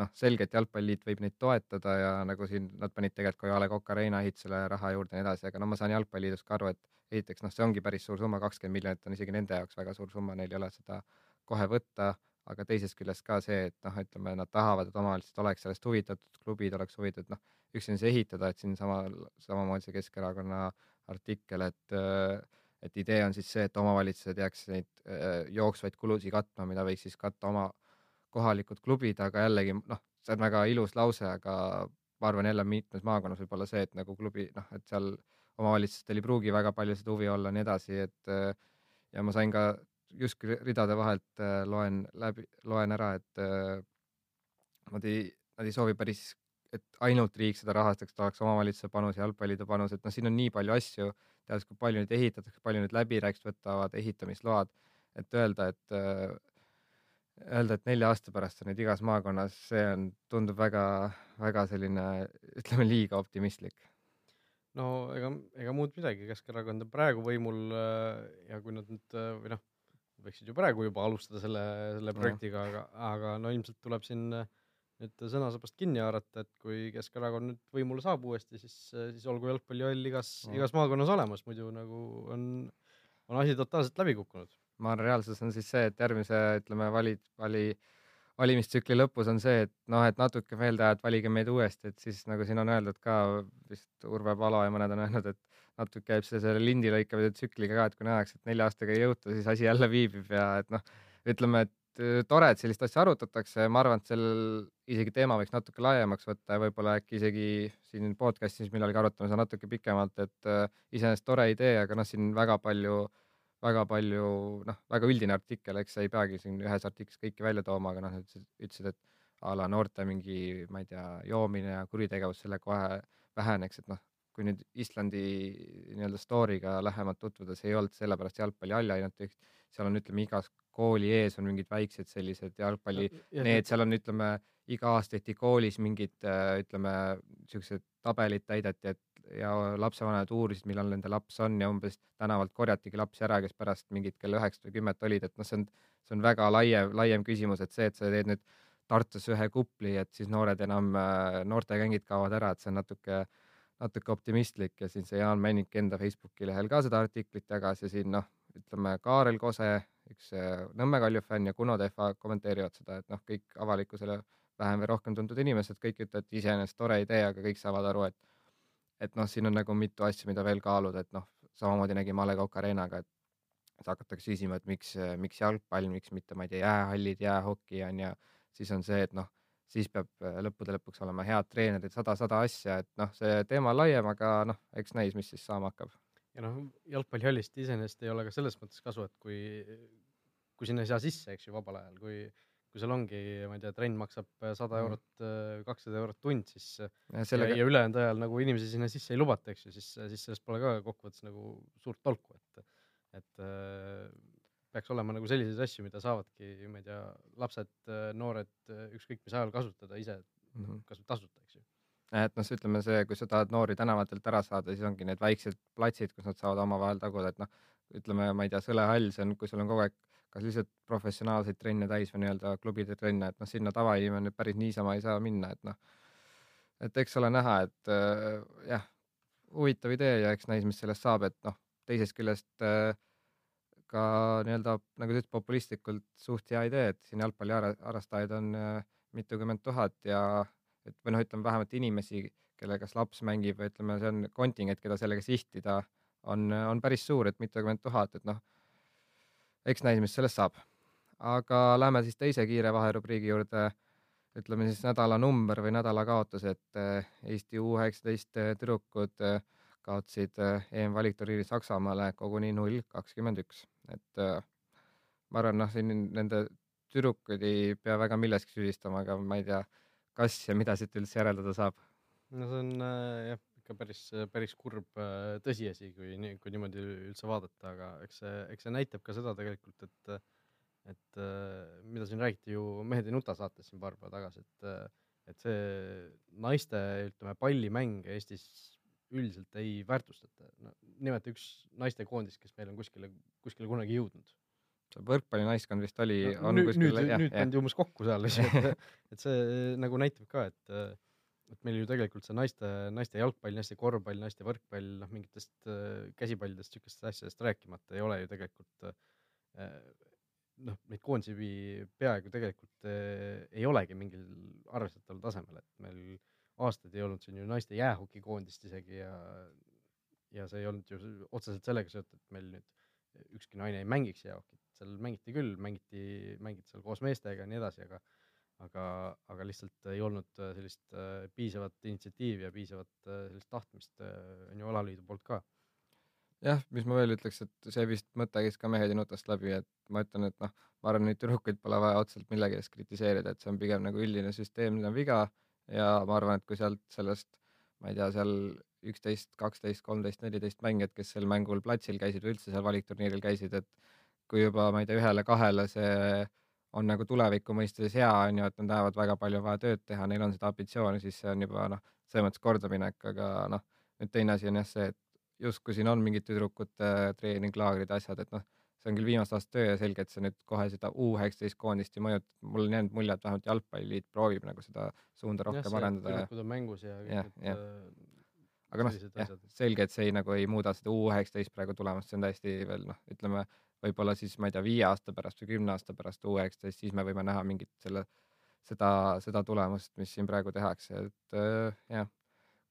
noh, selgelt Jalgpalliliit võib neid toetada ja nagu siin nad panid tegelikult ka A Le Coq Arena ehitusele raha juurde ja nii edasi, aga no ma saan Jalgpalliliidust ka aru, et esiteks noh, see ongi päris suur summa, kakskümmend miljonit on isegi nende jaoks väga suur summa, neil ei ole seda kohe võtta, aga teisest küljest ka see, et noh, ütleme, nad tahavad, et omavalitsused oleks sellest huvitatud, klubid oleks huvitatud, noh, üks on siis ehitada, et siinsamal, samamoodi see Keskerakonna artikkel, et et idee on siis see, et omavalitsused jääks neid jooksvaid kulusid katma, mida võiks siis katta oma kohalikud klubid, aga jällegi noh, see on väga ilus lause, aga ma arvan jälle mitmes maakonnas võib olla see, et nagu klubi noh, et seal omavalitsustel ei pruugi väga palju seda huvi olla, nii edasi, et ja ma sain ka justkui ridade vahelt loen läbi, loen ära, et nad ei, nad ei soovi päris et ainult riik seda rahastaks, tahaks omavalitsuse panus, jalgpallide panus, et noh, siin on nii palju asju, teades, kui palju neid ehitatakse, palju need läbirääkimised võtavad, ehitamisload, et öelda, et äh, öelda, et nelja aasta pärast on neid igas maakonnas, see on, tundub väga-väga selline, ütleme liiga optimistlik. no ega, ega muud midagi, Keskerakond on praegu võimul äh, ja kui nad nüüd äh, või noh, võiksid ju praegu juba alustada selle, selle projektiga, aga, aga no ilmselt tuleb siin äh, nüüd sõnasabast kinni haarata, et kui Keskerakond nüüd võimule saab uuesti, siis, siis olgu jalgpallihall igas no., igas maakonnas olemas, muidu nagu on, on asi totaalselt läbi kukkunud. ma arvan, reaalsus on siis see, et järgmise, ütleme, valid, vali, valimistsükli lõpus on see, et noh, et natuke meelde ajad, valige meid uuesti, et siis nagu siin on öeldud ka vist Urve Palo ja mõned on öelnud, et natuke käib see selle lindi lõikamise tsükliga ka, et kui nähakse, et nelja aastaga ei jõuta, siis asi jälle viibib ja et noh, ütleme, et tore, et sellist asja arutatakse, ma arvan, et sellel isegi teema võiks natuke laiemaks võtta ja võib-olla äkki isegi siin podcast'is millalgi arutame seda natuke pikemalt, et äh, iseenesest tore idee, aga noh, siin väga palju, väga palju noh, väga üldine artikkel, eks ei peagi siin ühes artiklis kõiki välja tooma, aga noh, ütlesid, et a la noorte mingi, ma ei tea, joomine ja kuritegevus selle kohe väheneks, et noh, kui nüüd Islandi nii-öelda story'ga lähemalt tutvuda, see ei olnud sellepärast jalgpallihalli ainult, seal on, ütleme, igas kooli ees on mingid väiksed sellised jalgpalli, need seal on, ütleme, iga aasta tehti koolis mingid, äh, ütleme, siuksed tabelid täideti, et ja lapsevanemad uurisid, millal nende laps on ja umbes tänavalt korjatigi lapsi ära, kes pärast mingit kella üheksat või kümmet olid, et noh, see on, see on väga laiem, laiem küsimus, et see, et sa teed nüüd Tartus ühe kupli, et siis noored enam, äh, noortegängid kaovad ära, et see on natuke, natuke optimistlik ja siin see Jaan Männik enda Facebooki lehel ka seda artiklit jagas ja siin noh, ütleme Kaarel Kose üks äh, Nõmme Kalju fänn ja Kuno Tehva kommenteerivad seda, et noh, kõik avalikkusele vähem või rohkem tuntud inimesed, kõik ütlevad, et iseenesest tore idee, aga kõik saavad aru, et et noh, siin on nagu mitu asja, mida veel kaaluda, et noh, samamoodi nägime A Le Coq Arenaga, et hakatakse küsima, et miks, miks jalgpall, miks mitte, ma ei tea, jäähallid, jäähoki on ja siis on see, et noh, siis peab äh, lõppude lõpuks olema head treenerid, sada-sada asja, et noh, see teema on laiem, aga noh, eks näis, mis siis saama hakkab ja noh, jalgpallihallist iseenesest ei ole ka selles mõttes kasu, et kui, kui sinna ei saa sisse, eks ju, vabal ajal, kui, kui seal ongi, ma ei tea, trenn maksab sada mhm. eurot, kakssada eurot tund, siis ja, sellega... ja, ja ülejäänud ajal nagu inimesi sinna sisse ei lubata, eks ju, siis, siis sellest pole ka kokkuvõttes nagu suurt tolku, et, et äh, peaks olema nagu selliseid asju, mida saavadki, ma ei tea, lapsed, noored ükskõik mis ajal kasutada ise mm -hmm. kasvõi tasuta, eks ju et noh, ütleme see, kui sa tahad noori tänavatelt ära saada, siis ongi need väiksed platsid, kus nad saavad omavahel taguda, et noh, ütleme, ma ei tea, Sõle hall, see on, kui sul on kogu aeg kas lihtsalt professionaalseid trenne täis või nii-öelda klubide trenne, et noh, sinna tavainimene päris niisama ei saa minna, et noh, et eks ole näha, et äh, jah, huvitav idee ja eks näis, mis sellest saab, et noh, teisest küljest äh, ka nii-öelda nagu sa ütlesid, populistlikult suht hea idee, et siin jalgpalliharrastajaid on äh, mitukümmend tuhat ja et või noh, ütleme vähemalt inimesi, kelle kas laps mängib või ütleme, see on kontingent, keda sellega sihtida, on, on päris suur, et mitukümmend tuhat, et noh, eks näis, mis sellest saab. aga lähme siis teise kiire vaherubriigi juurde. ütleme siis nädalanumber või nädala kaotus, et eh, Eesti U üheksateist tüdrukud eh, kaotsid EM-valikturniiri Saksamaale koguni null kakskümmend üks, et ma arvan, noh, siin nende tüdrukuid ei pea väga milleski süüdistama, aga ma ei tea kas ja mida siit üldse järeldada saab? no see on äh, jah, ikka päris, päris kurb äh, tõsiasi, kui kui niimoodi üldse vaadata, aga eks see, eks see näitab ka seda tegelikult, et et äh, mida siin räägiti ju Mehed ei nuta saates siin paar päeva tagasi, et et see naiste, ütleme, pallimäng Eestis üldiselt ei väärtustata. no nimeta üks naistekoondis, kes meil on kuskile, kuskile kunagi jõudnud. See võrkpallinaiskond vist oli no,, nüüd, nüüd, nüüd pandi umbes kokku seal, et, <laughs> et see nagu näitab ka, et et meil ju tegelikult see naiste, naiste jalgpall, naiste korvpall, naiste võrkpall, noh, mingitest käsipallidest, niisugustest asjadest rääkimata ei ole ju tegelikult noh, neid koondisi peaaegu tegelikult äh, ei olegi mingil arvestataval tasemel, et meil aastaid ei olnud siin ju naiste jäähokikoondist isegi ja, ja see ei olnud ju otseselt sellega seotud, et meil nüüd ükski naine ei mängiks jäähokit, seal mängiti küll, mängiti, mängiti seal koos meestega ja nii edasi, aga aga, aga lihtsalt ei olnud sellist äh, piisavat initsiatiivi ja piisavat äh, sellist tahtmist äh, on ju alaliidu poolt ka. Jah, mis ma veel ütleks, et see vist mõte käis ka mehed ja nutast läbi, et ma ütlen, et noh, ma arvan, neid tüdrukuid pole vaja otseselt millegi eest kritiseerida, et see on pigem nagu üldine süsteemne viga ja ma arvan, et kui sealt sellest, ma ei tea, seal üksteist, kaksteist, kolmteist, neliteist mängijat, kes sel mängul platsil käisid või üldse seal valikturniiril käisid, et kui juba, ma ei tea, ühele-kahele see on nagu tuleviku mõistes hea, on ju, et nad näevad väga palju vaja tööd teha, neil on seda ambitsiooni, siis see on juba noh, selles mõttes kordaminek, aga noh, nüüd teine asi on jah see, et justkui siin on mingid tüdrukute treeninglaagrid, asjad, et noh, see on küll viimaste aastate töö ja selge, et see nüüd kohe seda U üheksateist koondist ei mõjuta. mul on jäänud mulje, et vähemalt jalgpalliliit proovib nagu seda suunda rohkem jah, arendada. tüdrukud on mängus ja kõik need äh, aga noh, jah, selge, et see ei, nagu ei muuda seda U üheksateist praegu tulemust, see on täiesti veel noh, ütleme võib-olla siis ma ei tea, viie aasta pärast või kümne aasta pärast U üheksateist, siis me võime näha mingit selle, seda, seda tulemust, mis siin praegu tehakse, et äh, jah,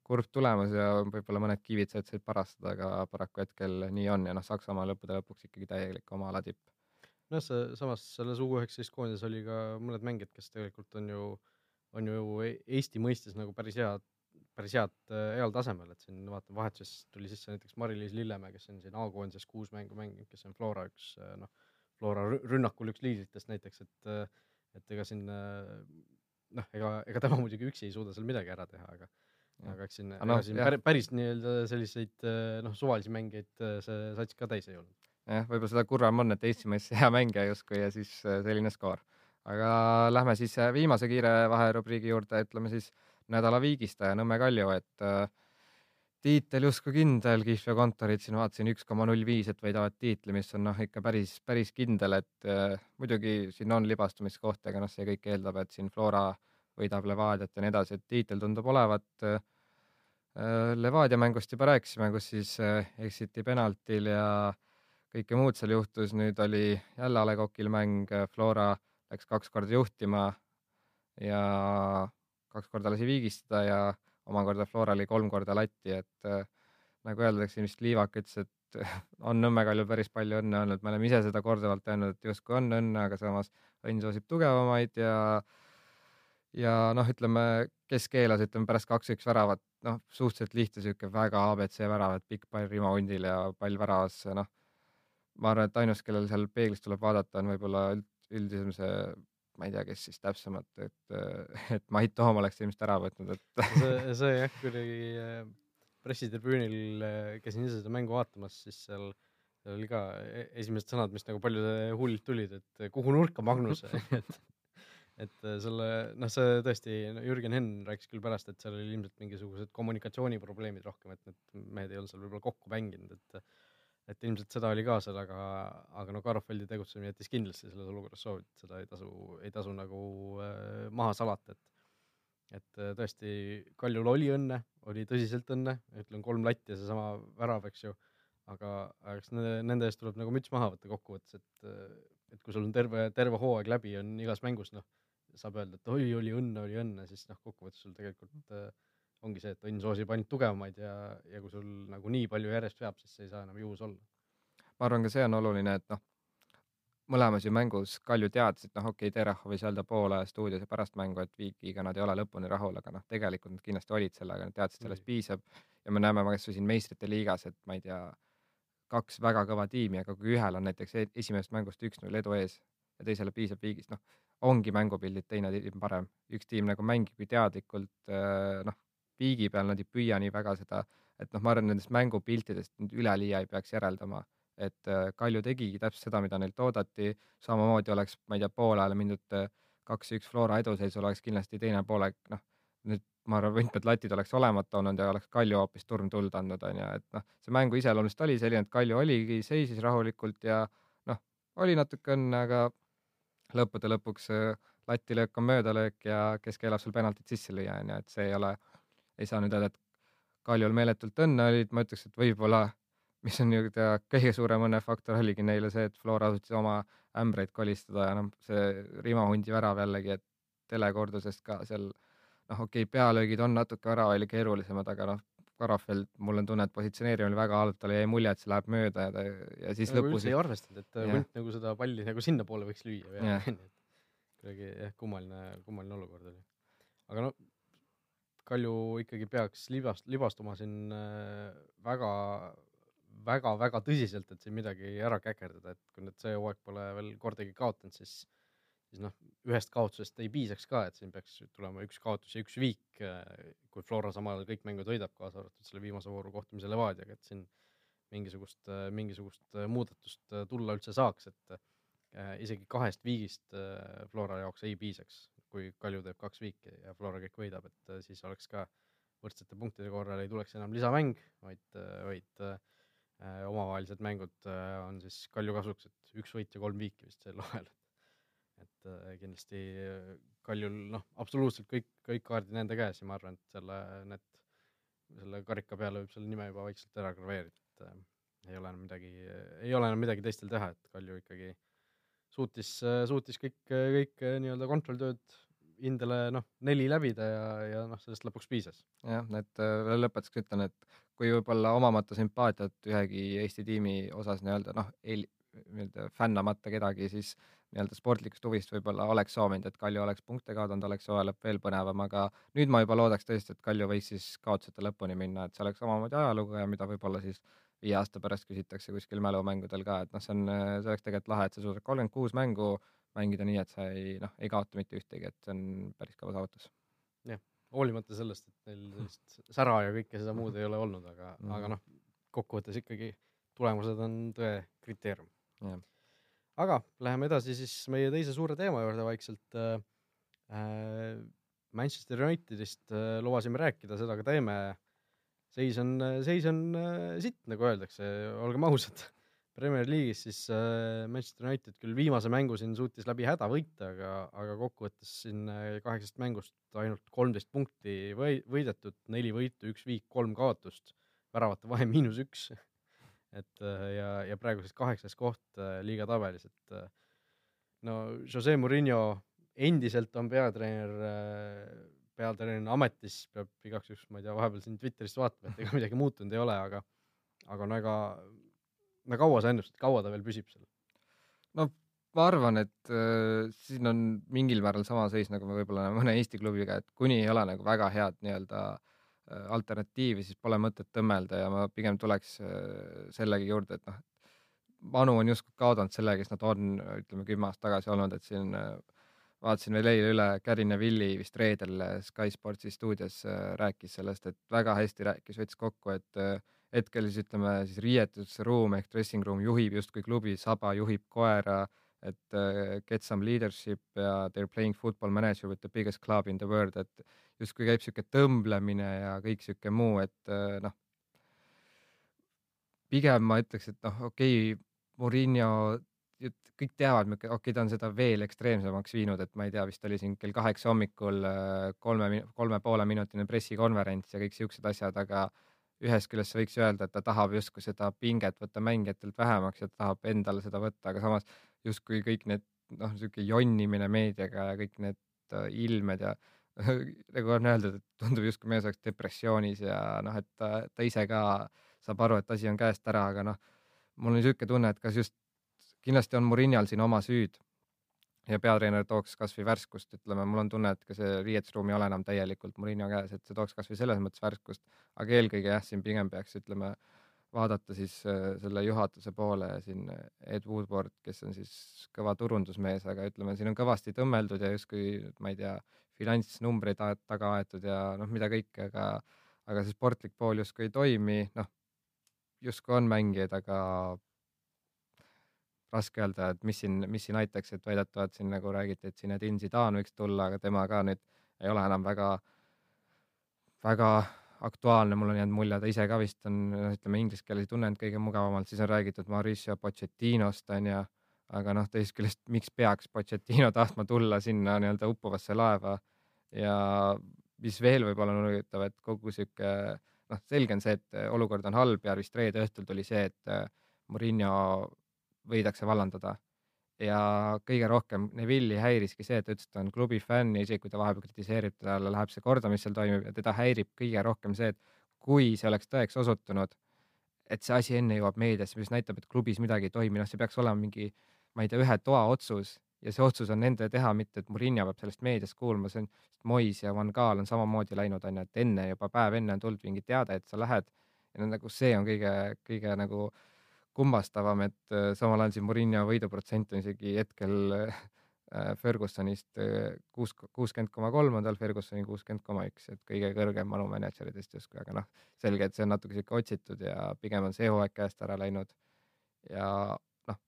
kurb tulemus ja võib-olla mõned kivid said said parastada, aga paraku hetkel nii on ja noh, Saksamaa lõppude lõpuks ikkagi täielik oma ala tipp. noh, see samas selles U üheksateist koondises oli ka mõned mängijad, kes tegelikult on ju, on ju E- Eesti mõistes nagu päris head, päris head äh, heal tasemel, et siin vaatan vahetuses tuli sisse näiteks Mari-Liis Lillemäe, kes on siin A-koondises kuus mängu mänginud, kes on Flora üks äh, noh, Flora rü- rünnakul üks liidritest näiteks, et äh, et ega siin noh, ega, ega tema muidugi üksi ei suuda seal midagi ära teha, aga. Aga eks siin, noh, siin päris, päris nii-öelda selliseid äh, noh, suvalisi mängijaid äh, see sats ka täis ei olnud. jah, võib-olla seda kurvem on, et Eesti mõistes hea mängija justkui ja siis äh, selline skoor. aga lähme siis äh, viimase kiire vaherubriigi juurde, ütleme siis nädala viigistaja Nõmme Kalju, et äh, tiitel justkui kindel, Kihlveo kontorid siin vaatasin üks koma null viis, et võidavad tiitli, mis on noh, ikka päris, päris kindel, et äh, muidugi siin on libastumiskohti, aga noh, see kõik eeldab, et siin Flora võidab Levadiat ja nii edasi, et tiitel tundub olevat äh, Levadia mängust juba rääkisime, kus siis äh, eksiti penaltil ja kõike muud seal juhtus, nüüd oli jälle A Le Coqil mäng, Flora läks kaks korda juhtima ja kaks korda lasi viigistada ja omakorda Flora oli kolm korda latti, et äh, nagu öeldakse, vist Liivak ütles, et <laughs> on Nõmme Kaljul päris palju õnne olnud, me oleme ise seda korduvalt öelnud, et justkui on õnne, aga samas õnn soosib tugevamaid ja ja noh, ütleme, kes keelas, ütleme pärast kaks-üks väravat, noh, suhteliselt lihtne sihuke väga abc värav, et pikk pall Rimo Hundil ja pall väravasse, noh. ma arvan, et ainus, kellel seal peeglis tuleb vaadata, on võib-olla üld, üldisem see, ma ei tea, kes siis täpsemalt, et, <laughs> et Mait Toom oleks ilmselt ära võtnud, et see, see jah, kuidagi äh, pressitribüünil äh, käisin ise seda mängu vaatamas, siis seal, seal oli ka e- esimesed sõnad, mis nagu paljude huulilt tulid, et kuhu nurka Magnus <laughs> et, et äh, selle, noh, see tõesti, Jürgen Henn rääkis küll pärast, et seal oli ilmselt mingisugused kommunikatsiooniprobleemid rohkem, et need mehed ei olnud seal võib-olla kokku mänginud, et et ilmselt seda oli ka seal, aga, aga no Karofeldi tegutsemine jättis kindlasti selles olukorras soovid, seda ei tasu, ei tasu nagu äh, maha salata, et et äh, tõesti, Kaljul oli õnne, oli tõsiselt õnne, ütlen kolm latti ja seesama värav, eks ju, aga, aga eks nende, nende eest tuleb nagu müts maha võtta kokkuvõttes, et äh, et kui sul on terve, terve hooaeg läbi, on igas mängus, noh, saab öelda, et oi, oli õnne, oli õnne, siis noh, kokkuvõttes sul tegelikult äh, ongi see, et õnn soosib ainult tugevamaid ja, ja kui sul nagu nii palju järjest veab, siis see ei saa enam juhus olla. ma arvan ka see on oluline, et noh, mõlemas ju mängus Kalju teadis, et noh, okei okay,, Terahov võis öelda poole stuudios ja pärast mängu, et Viikiga nad ei ole lõpuni rahul, aga noh, tegelikult nad kindlasti olid sellega, nad teadsid, sellest piisab ja me näeme kasvõi siin meistrite liigas, et ma ei tea, kaks väga kõva tiimi, aga kui ühel on näiteks e- esimesest mängust üks-null edu ees ja teisele piisab viigist, noh, ongi mängupildid teine tiim parem, üks tiim nagu mängibki teadlikult äh, noh, viigi peal nad ei püüa nii väga seda, et noh, ma arvan, nendest mängupiltidest nüüd üleliia ei peaks järeldama, et äh, Kalju tegigi täpselt seda, mida neilt oodati, samamoodi oleks, ma ei tea, poole ajal mindud äh, kaks-üks Flora eduseisul oleks kindlasti teine poolek, noh, nüüd ma arvan, võtmed latid oleks olemata olnud ja oleks Kalju hoopis turmtuld andnud, onju, et noh, see mängu iseloom lihtsalt oli selline, et Kalju oligi, seisis rahulikult ja noh, oli natuke õnne, aga lõppude lõpuks äh, latilöök on möödalöök ja kes keelab sul penaltit sisse lüüa, onju, et see ei ole, ei saa nüüd öelda, et Kaljul meeletult õnne olid, ma ütleks, et võib-olla mis on nii-öelda kõige suurem õnnefaktor oligi neile see, et Flora suutis oma ämbreid kolistada ja noh, see Rimahundi värav jällegi, et telekordusest ka seal noh, okei okay,, pealöögid on natuke väravale keerulisemad, aga noh, Karafeld, mul on tunne, et positsioneerimine oli väga halb, talle jäi mulje, et see läheb mööda ja ta ja siis nagu lõpus üldse ei arvestanud, et Jah. Hunt nagu seda palli nagu sinnapoole võiks lüüa või <laughs> et kuidagi jah, kummaline, kummaline olukord oli. aga no Kalju ikkagi peaks libast, libastuma siin äh, väga, väga, väga tõsiselt, et siin midagi ära käkerdada, et kui nüüd see hooaeg pole veel kordagi kaotanud, siis, siis noh, ühest kaotusest ei piisaks ka, et siin peaks tulema üks kaotus ja üks viik, kui Flora samal ajal kõik mängud võidab, kaasa arvatud selle viimase vooru kohtumise Levadiaga, et siin mingisugust, mingisugust äh, muudatust äh, tulla üldse saaks, et äh, isegi kahest viigist äh, Flora jaoks ei piisaks, kui Kalju teeb kaks viiki ja Flora kõik võidab, et äh, siis oleks ka võrdsete punktide korral ei tuleks enam lisamäng, vaid, vaid äh, omavahelised mängud äh, on siis Kalju kasuks, et üks võit ja kolm viiki vist sel <laughs> hooajal. Et äh, kindlasti äh, Kaljul noh, absoluutselt kõik, kõik kaardid nende käes ja ma arvan, et selle, need, selle karika peale võib selle nime juba vaikselt ära graveerida, et äh, ei ole enam midagi, ei ole enam midagi teistel teha, et Kalju ikkagi suutis, suutis kõik, kõik äh, nii-öelda kontrolltööd hindele noh, neli läbida ja, ja noh, sellest lõpuks piisas. jah, et äh, veel lõpetuseks ütlen, et kui võib-olla omamata sümpaatiat ühegi Eesti tiimi osas nii-öelda noh, nii-öelda fännamata kedagi, siis nii-öelda sportlikust huvist võib-olla oleks soovinud, et Kalju oleks punkte kaotanud, oleks hooaja lõpp veel põnevam, aga nüüd ma juba loodaks tõesti, et Kalju võiks siis kaotuseta lõpuni minna, et see oleks omamoodi ajalugu ja mida võib-olla siis viie aasta pärast küsitakse kuskil mälumängudel ka, et noh, see on, see oleks tegelikult lahe, et sa suudad kolmkümmend kuus mängu mängida nii, et sa ei noh, ei kaota mitte ühtegi, et see on päris kõva saavutus. hoolimata sellest, et neil sellist sära ja kõike seda muud ei ole olnud, aga mm, Mhm. aga noh, kokkuvõttes ikkagi tulemused on tõe kriteerium. Aga läheme edasi siis meie teise suure teema juurde vaikselt äh,. Äh, Manchester Unitedist äh, lubasime rääkida, seda ka teeme. seis on, seis on äh, sitt, nagu öeldakse, olgem ausad. Premier League'is siis äh, Manchester United küll viimase mängu siin suutis läbi häda võita, aga, aga kokkuvõttes siin äh, kaheksast mängust ainult kolmteist punkti või, võidetud, neli võitu, üks viik, kolm kaotust, väravate vahe miinus üks et äh, ja, ja praegu siis kaheksas koht äh, liiga tabelis, et äh, no Jose Murillo endiselt on peatreener äh,, peatreener ametis, peab igaks juhuks, ma ei tea, vahepeal siin Twitterist vaatama, et ega <laughs> midagi muutunud ei ole, aga, aga no ega, no kaua sa ennustad, kaua ta veel püsib seal? no ma arvan, et äh, siin on mingil määral sama seis nagu me võib-olla mõne Eesti klubiga, et kuni ei ole nagu väga head nii-öelda äh, alternatiivi, siis pole mõtet tõmmelda ja ma pigem tuleks äh, sellegi juurde, et noh, Manu on justkui kaotanud selle, kes nad on, ütleme kümme aastat tagasi olnud, et siin äh, vaatasin veel eile üle, Kärin ja Villi vist reedel äh, Sky Sportsi stuudios äh, rääkis sellest, et väga hästi rääkis, võttis kokku, et äh, hetkel siis ütleme siis riietusruum ehk dressing room juhib justkui klubi, Saba juhib koera, et uh, get some leadership ja they are playing football manager with the biggest club in the world, et justkui käib sihuke tõmblemine ja kõik sihuke muu, et uh, noh, pigem ma ütleks, et noh, okei okay,, Murillo, kõik teavad, okei okay,, ta on seda veel ekstreemsemaks viinud, et ma ei tea, vist oli siin kell kaheksa hommikul uh, kolme, kolme poole minutine pressikonverents ja kõik siuksed asjad, aga ühest küljest sa võiks öelda, et ta tahab justkui seda pinget võtta mängijatelt vähemaks ja ta tahab endale seda võtta, aga samas justkui kõik need noh, sihuke jonnimine meediaga ja kõik need äh, ilmed ja <laughs> nagu on öeldud, et tundub justkui mees oleks depressioonis ja noh, et ta, ta ise ka saab aru, et asi on käest ära, aga noh, mul on niisugune tunne, et kas just kindlasti on Murinal siin oma süüd ja peatreener tooks kasvõi värskust, ütleme, mul on tunne, et ka see riietusruum ei ole enam täielikult Murino käes, et see tooks kasvõi selles mõttes värskust, aga eelkõige jah, siin pigem peaks ütleme vaadata siis äh, selle juhatuse poole siin Ed Woodward, kes on siis kõva turundusmees, aga ütleme, siin on kõvasti tõmmeldud ja justkui ma ei tea, finantsnumbreid taga aetud ja noh, mida kõike, aga, aga see sportlik pool justkui ei toimi, noh, justkui on mängijaid, aga raske öelda, et mis siin, mis siin aitaks, et väidetavalt siin nagu räägiti, et Zinedine Zidane võiks tulla, aga tema ka nüüd ei ole enam väga, väga aktuaalne, mul on jäänud mulje, ta ise ka vist on, ütleme inglise keeles ei tunne end kõige mugavamalt, siis on räägitud Mauricio Pochettinost onju, aga noh, teisest küljest, miks peaks Pochettino tahtma tulla sinna nii-öelda uppuvasse laeva? Ja mis veel võib-olla on huvitav, et kogu sihuke noh, selge on see, et olukord on halb ja vist reede õhtul tuli see, et äh, Murillo võidakse vallandada. Ja kõige rohkem Neville'i häiriski see, et ta ütles, et ta on klubi fänn ja isegi kui ta vahepeal kritiseerib, talle läheb see korda, mis seal toimub ja teda häirib kõige rohkem see, et kui see oleks tõeks osutunud, et see asi enne jõuab meediasse, mis näitab, et klubis midagi ei toimi, noh, see peaks olema mingi, ma ei tea, ühe toa otsus ja see otsus on nende teha, mitte et Murillo peab sellest meediast kuulma, see on, Mois ja Van Gaal on samamoodi läinud, onju, et enne juba päev enne on tulnud mingi teade, et sa lähed. Ja no nagu see on kõige, kõige nagu kummastavam, et äh, samal ajal siin Murillo võiduprotsent on isegi hetkel äh, Fergusonist äh, kuus, kuuskümmend koma kolm on tal, Fergusoni kuuskümmend koma üks, et kõige kõrgem manumänedžeridest justkui, aga noh, selge, et see on natuke sihuke otsitud ja pigem on see hooaeg käest ära läinud. ja noh,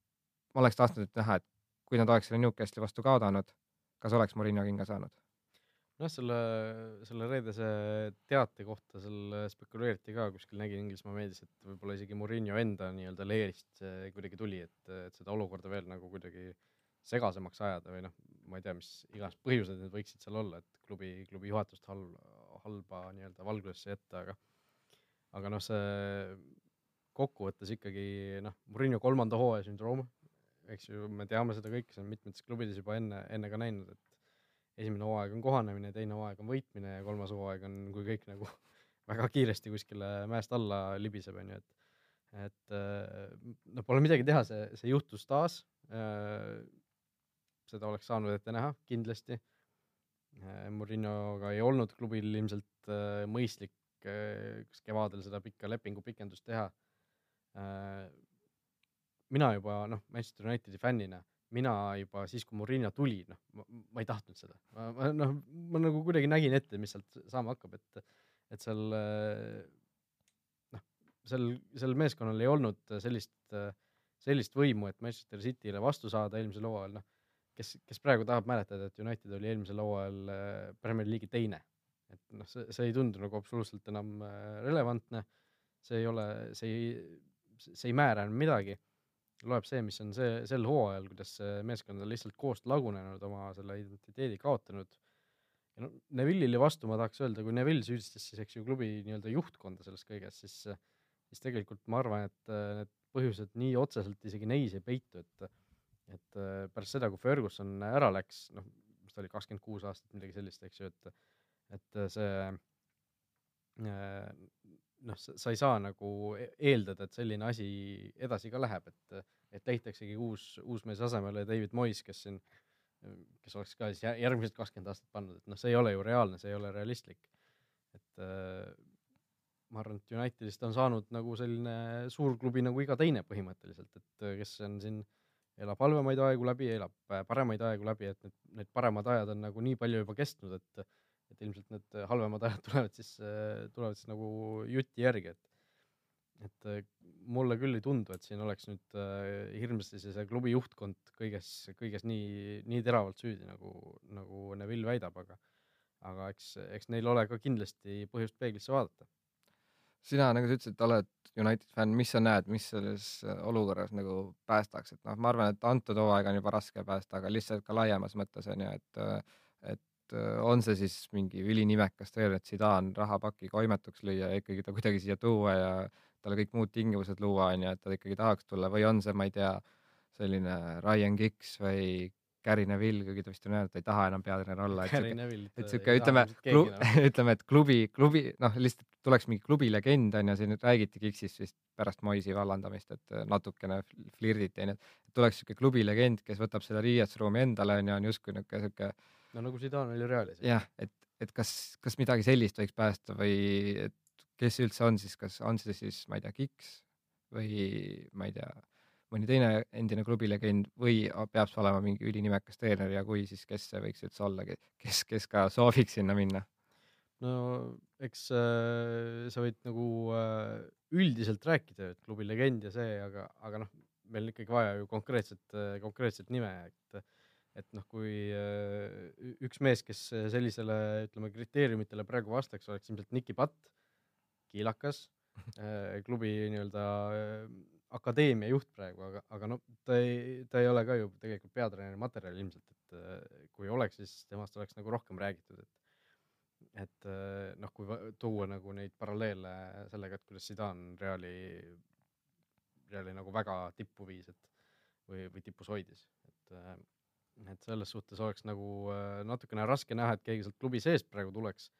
ma oleks tahtnud näha, et kui nad oleks selle Newcastli vastu kaotanud, kas oleks Murillo kinga saanud? Noh, selle, selle reedese teate kohta seal spekuleeriti ka, kuskil nägin Inglismaa meedias, et võib-olla isegi Murillo enda nii-öelda leerist see kuidagi tuli, et, et seda olukorda veel nagu kuidagi segasemaks ajada või noh, ma ei tea, mis iganes põhjused need võiksid seal olla, et klubi, klubi juhatust halb, halba nii-öelda valgusesse jätta, aga aga noh, see kokkuvõttes ikkagi noh, Murillo kolmanda hooaja sündroom, eks ju, me teame seda kõike, see on mitmetes klubides juba enne, enne ka näinud, et esimene hooaeg on kohanemine, teine hooaeg on võitmine ja kolmas hooaeg on, kui kõik nagu <laughs> väga kiiresti kuskile mäest alla libiseb, onju, et et no pole midagi teha, see, see juhtus taas. seda oleks saanud ette näha kindlasti. Murinoga ei olnud klubil ilmselt mõistlik kas kevadel seda pikka lepingu pikendust teha mina juba noh, Manchester Unitedi fännina, mina juba siis, kui Murillo tuli, noh, ma ei tahtnud seda, ma, noh, ma nagu kuidagi nägin ette, mis sealt saama hakkab, et, et seal noh, seal, sel meeskonnal ei olnud sellist, sellist võimu, et Manchester City'le vastu saada eelmisel hooajal, noh, kes, kes praegu tahab mäletada, et United oli eelmisel hooajal Premier League'i teine, et noh, see, see ei tundu nagu absoluutselt enam relevantne, see ei ole, see ei, see ei määra enam midagi loeb see, mis on see sel hooajal, kuidas see meeskond on lihtsalt koost lagunenud, oma selle identiteedi kaotanud. ja no Neville'ile vastu ma tahaks öelda, kui Neville süüdistas siis eks ju klubi nii-öelda juhtkonda selles kõiges, siis, siis tegelikult ma arvan, et äh, need põhjused nii otseselt isegi neis ei peitu, et, et äh, pärast seda, kui Ferguson ära läks, noh, mis ta oli, kakskümmend kuus aastat, midagi sellist, eks ju, et, et see äh, noh, sa ei saa nagu e-, eeldada, et selline asi edasi ka läheb, et, et leitaksegi uus, uus mees asemele, David Moyes, kes siin, kes oleks ka siis järgmised kakskümmend aastat pannud, et noh, see ei ole ju reaalne, see ei ole realistlik. et äh, ma arvan, et Unitedist on saanud nagu selline suurklubi nagu iga teine põhimõtteliselt, et kes on siin, elab halvemaid aegu läbi, elab paremaid aegu läbi, et need, need paremad ajad on nagu nii palju juba kestnud, et et ilmselt need halvemad <laughs> ajad tulevad siis, tulevad siis nagu juti järgi, et et mulle küll ei tundu, et siin oleks nüüd äh, hirmsasti see, see klubi juhtkond kõiges, kõiges nii, nii teravalt süüdi, nagu, nagu Neville väidab, aga aga eks, eks neil ole ka kindlasti põhjust peeglisse vaadata. sina, nagu sa ütlesid, oled United fänn, mis sa näed, mis selles olukorras nagu päästaks, et noh, ma arvan, et antud hooaega on juba raske päästa, aga lihtsalt ka laiemas mõttes on ju, et et et äh, on see siis mingi ülinimekas treener, et Zidane rahapaki koimetuks lüüa ja ikkagi ta kuidagi siia tuua ja talle kõik muud tingimused luua, onju, et ta ikkagi tahaks tulla või on see, ma ei tea, selline Ryan Giggs või Gary Neville, kuigi ta vist on öelnud, et ta ei taha enam peatreener olla. et <laughs> sihuke, ütleme, <laughs> ütleme, et klubi, klubi, noh, lihtsalt tuleks mingi klubi legend onju, siin nüüd räägiti Gigsist vist pärast Moisi vallandamist, et natukene flirditi onju, et tuleks sihuke klubi legend, kes võtab selle riietusruumi endale onju, on justkui niuke sihuke no nagu Zidane oli Realis. jah, et, et kas, kas midagi sellist võiks päästa või et kes üldse on siis, kas on see siis, ma ei tea, Kiks või ma ei tea, mõni teine endine klubilegend või peab see olema mingi ülinimekas treener ja kui, siis kes see võiks üldse olla, kes, kes ka sooviks sinna minna? no eks äh, sa võid nagu äh, üldiselt rääkida, et klubi legend ja see, aga, aga noh, meil on ikkagi vaja ju konkreetset, konkreetset nime, et et noh, kui äh, üks mees, kes sellisele, ütleme, kriteeriumitele praegu vastaks, oleks ilmselt Niki Patt, kiilakas, <laughs> äh, klubi nii-öelda äh, akadeemia juht praegu, aga, aga noh, ta ei, ta ei ole ka ju tegelikult peatreeneri materjal ilmselt, et kui oleks, siis temast oleks nagu rohkem räägitud, et et äh, noh, kui tuua nagu neid paralleele sellega, et kuidas Zidane Reali, Reali nagu väga tippu viis, et või, või tipus hoidis, et äh, et selles suhtes oleks nagu äh, natukene raske näha, et keegi sealt klubi seest praegu tuleks.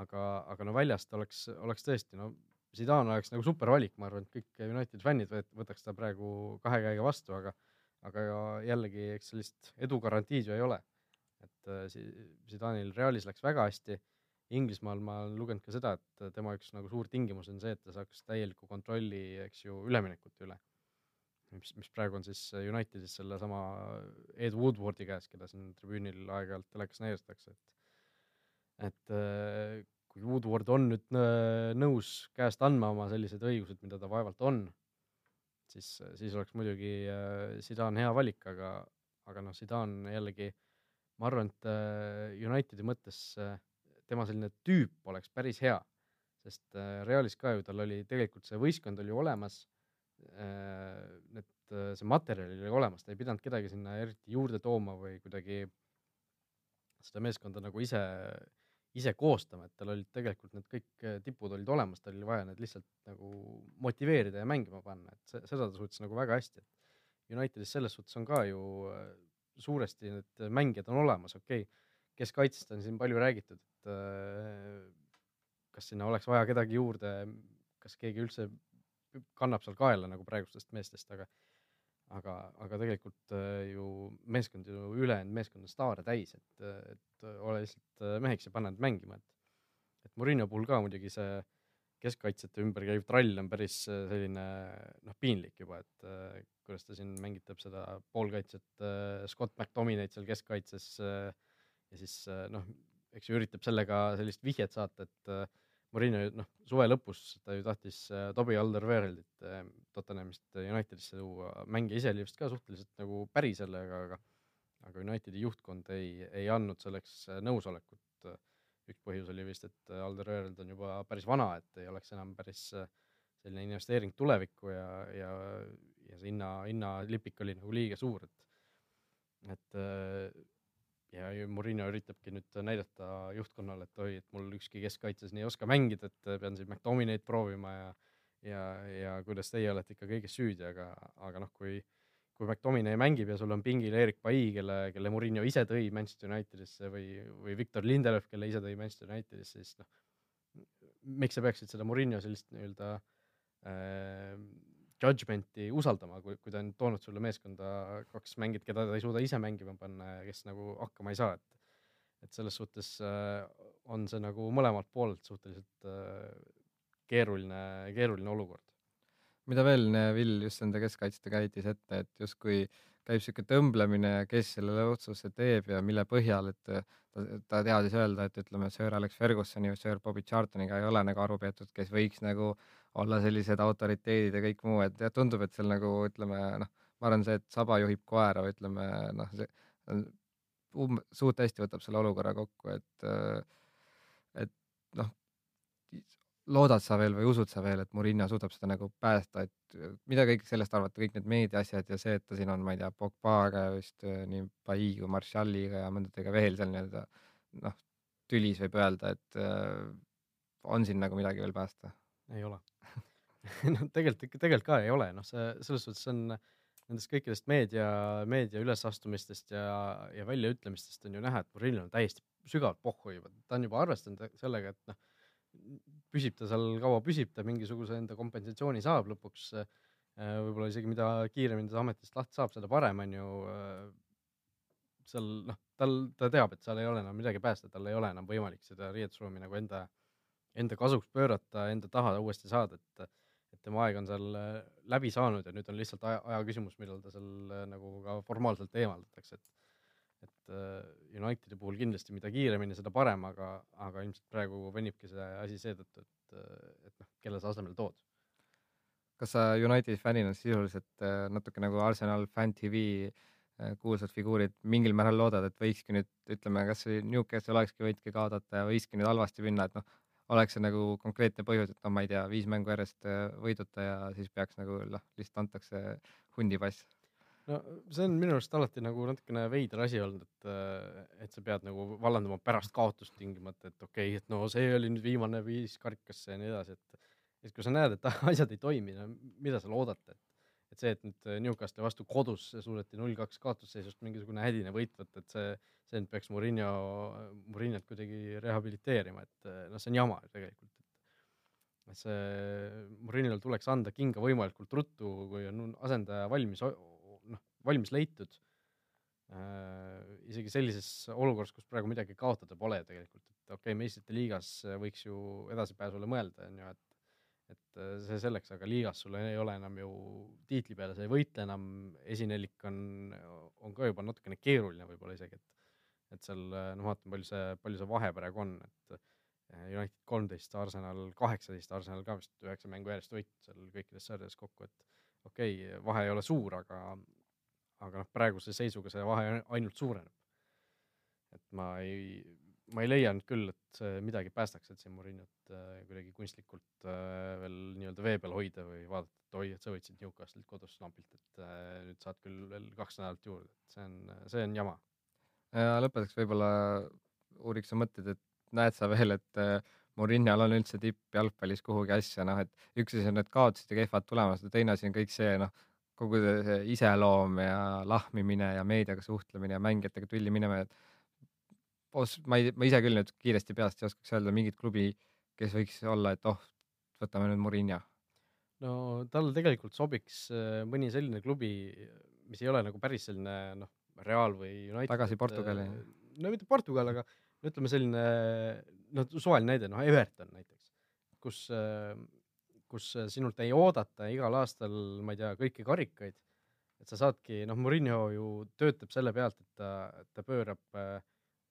aga, aga no väljast oleks, oleks tõesti, no Zidane oleks nagu super valik, ma arvan, et kõik United fännid võt- võtaks ta praegu kahe käega vastu, aga aga jällegi, eks sellist edu garantiid ju ei ole. et äh, Zidane'il Realis läks väga hästi, Inglismaal ma olen lugenud ka seda, et tema üks nagu suur tingimus on see, et ta saaks täieliku kontrolli, eks ju, üleminekute üle mis, mis praegu on siis Unitedis sellesama Ed Woodwardi käes, keda siin tribüünil aeg-ajalt telekas näidatakse, et et äh, kui Woodward on nüüd nõu- nõus käest andma oma sellised õigused, mida ta vaevalt on, siis, siis oleks muidugi äh, Zidane hea valik, aga, aga noh, Zidane jällegi, ma arvan, et äh, Unitedi mõttes äh, tema selline tüüp oleks päris hea, sest äh, Realis ka ju tal oli tegelikult see võistkond oli olemas äh, need, see materjal oli olemas, ta ei pidanud kedagi sinna eriti juurde tooma või kuidagi seda meeskonda nagu ise, ise koostama, et tal olid tegelikult need kõik äh, tipud olid olemas, tal oli vaja need lihtsalt nagu motiveerida ja mängima panna, et seda ta suutis nagu väga hästi, et Unitedis selles suhtes on ka ju äh, suuresti need mängijad on olemas, okei okay. keskkaitsest on siin palju räägitud, et äh, kas sinna oleks vaja kedagi juurde, kas keegi üldse kannab seal kaela nagu praegustest meestest, aga aga, aga tegelikult äh, ju meeskond ju ülejäänud meeskond on staare täis, et, et ole lihtsalt äh, meheks ja pane nad mängima, et et Murillo puhul ka muidugi see keskkaitsjate ümber käiv trall on päris äh, selline noh, piinlik juba, et äh, kuidas ta siin mängitab seda poolkaitset äh, Scott McTominay'd seal keskkaitses äh, ja siis äh, noh, eks ju üritab sellega sellist vihjet saata, et äh, Murillo noh, suve lõpus ta ju tahtis äh, Toby Alderweireldit äh, Tottenhamist Unitedisse tuua, mängija ise oli vist ka suhteliselt nagu päri sellega, aga aga Unitedi juhtkond ei, ei andnud selleks äh, nõusolekut. üks põhjus oli vist, et Alderweireld on juba päris vana, et ei oleks enam päris äh, selline investeering tulevikku ja, ja, ja see hinna, hinnalipik oli nagu liiga suur, et et äh, ja ju Murillo üritabki nüüd näidata juhtkonnale, et oi, et mul ükski keskkaitses ei oska mängida, et pean siin McDominay'd proovima ja ja, ja kuidas teie olete ikka kõiges süüdi, aga, aga noh, kui kui McDominay mängib ja sul on pingil Erik Pai, kelle, kelle Murillo ise tõi Manchester Unitedisse või, või Victor Lindelöf, kelle ise tõi Manchester Unitedisse, siis noh, miks sa peaksid seda Murillo sellist nii-öelda äh, judgment'i usaldama, kui, kui ta on toonud sulle meeskonda kaks mängijat, keda ta ei suuda ise mängima panna ja kes nagu hakkama ei saa, et et selles suhtes äh, on see nagu mõlemalt poolelt suhteliselt äh, keeruline, keeruline olukord. mida veel Vill just nende keskkaitsjatega heitis ette, et justkui käib sihuke tõmblemine, kes selle otsuse teeb ja mille põhjal, et ta, ta teadis öelda, et ütleme, Sir Alex Fergusoni või Sir Bobby Charltoniga ei ole nagu aru peetud, kes võiks nagu olla sellised autoriteedid ja kõik muu, et jah, tundub, et seal nagu ütleme noh, ma arvan, see, et saba juhib koera või ütleme noh, see um, suht hästi võtab selle olukorra kokku, et et noh, loodad sa veel või usud sa veel, et Murillo suudab seda nagu päästa, et mida kõik sellest arvate, kõik need meediaasjad ja see, et ta siin on, ma ei tea, Pogbaga vist nii Pai kui Marshalliga ja mõndadega veel seal nii-öelda noh, tülis võib öelda, et on siin nagu midagi veel päästa? Ei ole <laughs> noh, tegelikult tegelikult ka ei ole, noh, see selles suhtes on nendest kõikidest meedia, meedia ülesastumistest ja, ja väljaütlemistest on ju näha, et Murillo on täiesti sügavalt pohhu juba, ta on juba arvestanud sellega, et noh, püsib ta seal, kaua püsib ta, mingisuguse enda kompensatsiooni saab lõpuks. võib-olla isegi mida kiiremini ta ametist lahti saab, seda parem on ju. seal noh, tal, ta teab, et seal ei ole enam midagi päästa, tal ei ole enam võimalik seda riietusruumi nagu enda, enda kasuks pöörata, enda taha uuesti saada, et et tema aeg on seal läbi saanud ja nüüd on lihtsalt aja, aja küsimus, millal ta seal nagu ka formaalselt eemaldatakse, et et Unitedi puhul kindlasti mida kiiremini, seda parem, aga, aga ilmselt praegu venibki see asi seetõttu, et, et noh, kelle sa asemele tood. kas sa Unitedi fännina sisuliselt natuke nagu Arsenal Fan TV kuulsad figuurid mingil määral loodad, et võikski nüüd ütleme, kasvõi Newcastle olekski võitki kaotada ja võikski nüüd halvasti minna, et noh, oleks see nagu konkreetne põhjus, et noh, ma ei tea, viis mängu järjest võiduta ja siis peaks nagu noh, lihtsalt antakse hundipass no see on minu arust alati nagu natukene veider asi olnud, et, et sa pead nagu vallandama pärast kaotust tingimata, et okei okay,, et no see oli nüüd viimane viis karikasse ja nii edasi, et et kui sa näed, et <laughs> asjad ei toimi, no mida sa loodad, et et see, et nüüd Newcastle'i vastu kodus suudeti null kaks kaotusseisust mingisugune hädine võit võtta, et see, see nüüd peaks Murillo, Murillot kuidagi rehabiliteerima, et noh, see on jama ju tegelikult, et see Murillol tuleks anda kinga võimalikult ruttu, kui on asendaja valmis, noh, valmis leitud äh,. isegi sellises olukorras, kus praegu midagi kaotada pole tegelikult, et okei okay,, meistrite liigas võiks ju edasipääsule mõelda, on ju, et et äh, see selleks, aga liigas sul ei ole enam ju tiitli peale, sa ei võitle enam, esinelik on, on ka juba natukene keeruline võib-olla isegi, et et seal noh, vaatame, palju see, palju see vahe praegu on, et äh, United kolmteist, Arsenal kaheksateist, Arsenal ka vist üheksa mängu järjest võitnud seal kõikides sarjades kokku, et okei okay,, vahe ei ole suur, aga, aga noh, praeguse seisuga see vahe ainult suureneb. et ma ei, ma ei leia nüüd küll, et see midagi päästaks, et siin Murinot äh, kuidagi kunstlikult äh, veel nii-öelda vee peal hoida või vaadata, et oi, et sa võitsid Newcastle'ilt kodus napilt, et äh, nüüd saad küll veel kaks nädalat juurde, et see on, see on jama. ja lõpetuseks võib-olla uuriks sa mõtteid, et näed sa veel, et Murinal on üldse tippjalgpallis kuhugi asja, noh, et üks asi on need kaotused ja kehvad tulemused ja teine asi on kõik see, noh, kogu see iseloom ja lahmimine ja meediaga suhtlemine ja mängijatega tülli minema, et ma ei, ma ise küll nüüd kiiresti peast ei oskaks öelda mingit klubi, kes võiks olla, et oh, võtame nüüd Murinho. no talle tegelikult sobiks äh, mõni selline klubi, mis ei ole nagu päris selline noh, Real või United. tagasi Portugali. no mitte Portugal, aga no ütleme selline noh, suvaline näide, noh Everton näiteks, kus, äh, kus sinult ei oodata igal aastal, ma ei tea, kõiki karikaid. et sa saadki, noh, Murinho ju töötab selle pealt, et ta, ta pöörab äh,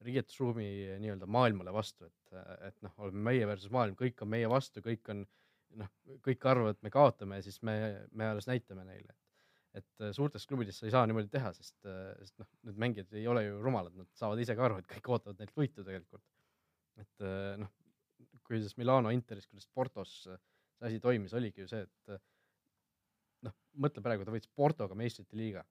riietusruumi nii-öelda maailmale vastu, et, et noh, oleme meie versus maailm, kõik on meie vastu, kõik on noh, kõik arvavad, et me kaotame ja siis me, me alles näitame neile, et, et suurtes klubides sa ei saa niimoodi teha, sest, sest noh, need mängijad ei ole ju rumalad, nad saavad ise ka aru, et kõik ootavad neilt võitu tegelikult. et noh, kuidas Milano Interis, kuidas Portos see asi toimis, oligi ju see, et noh, mõtle praegu, ta võitis Portoga meistrite liiga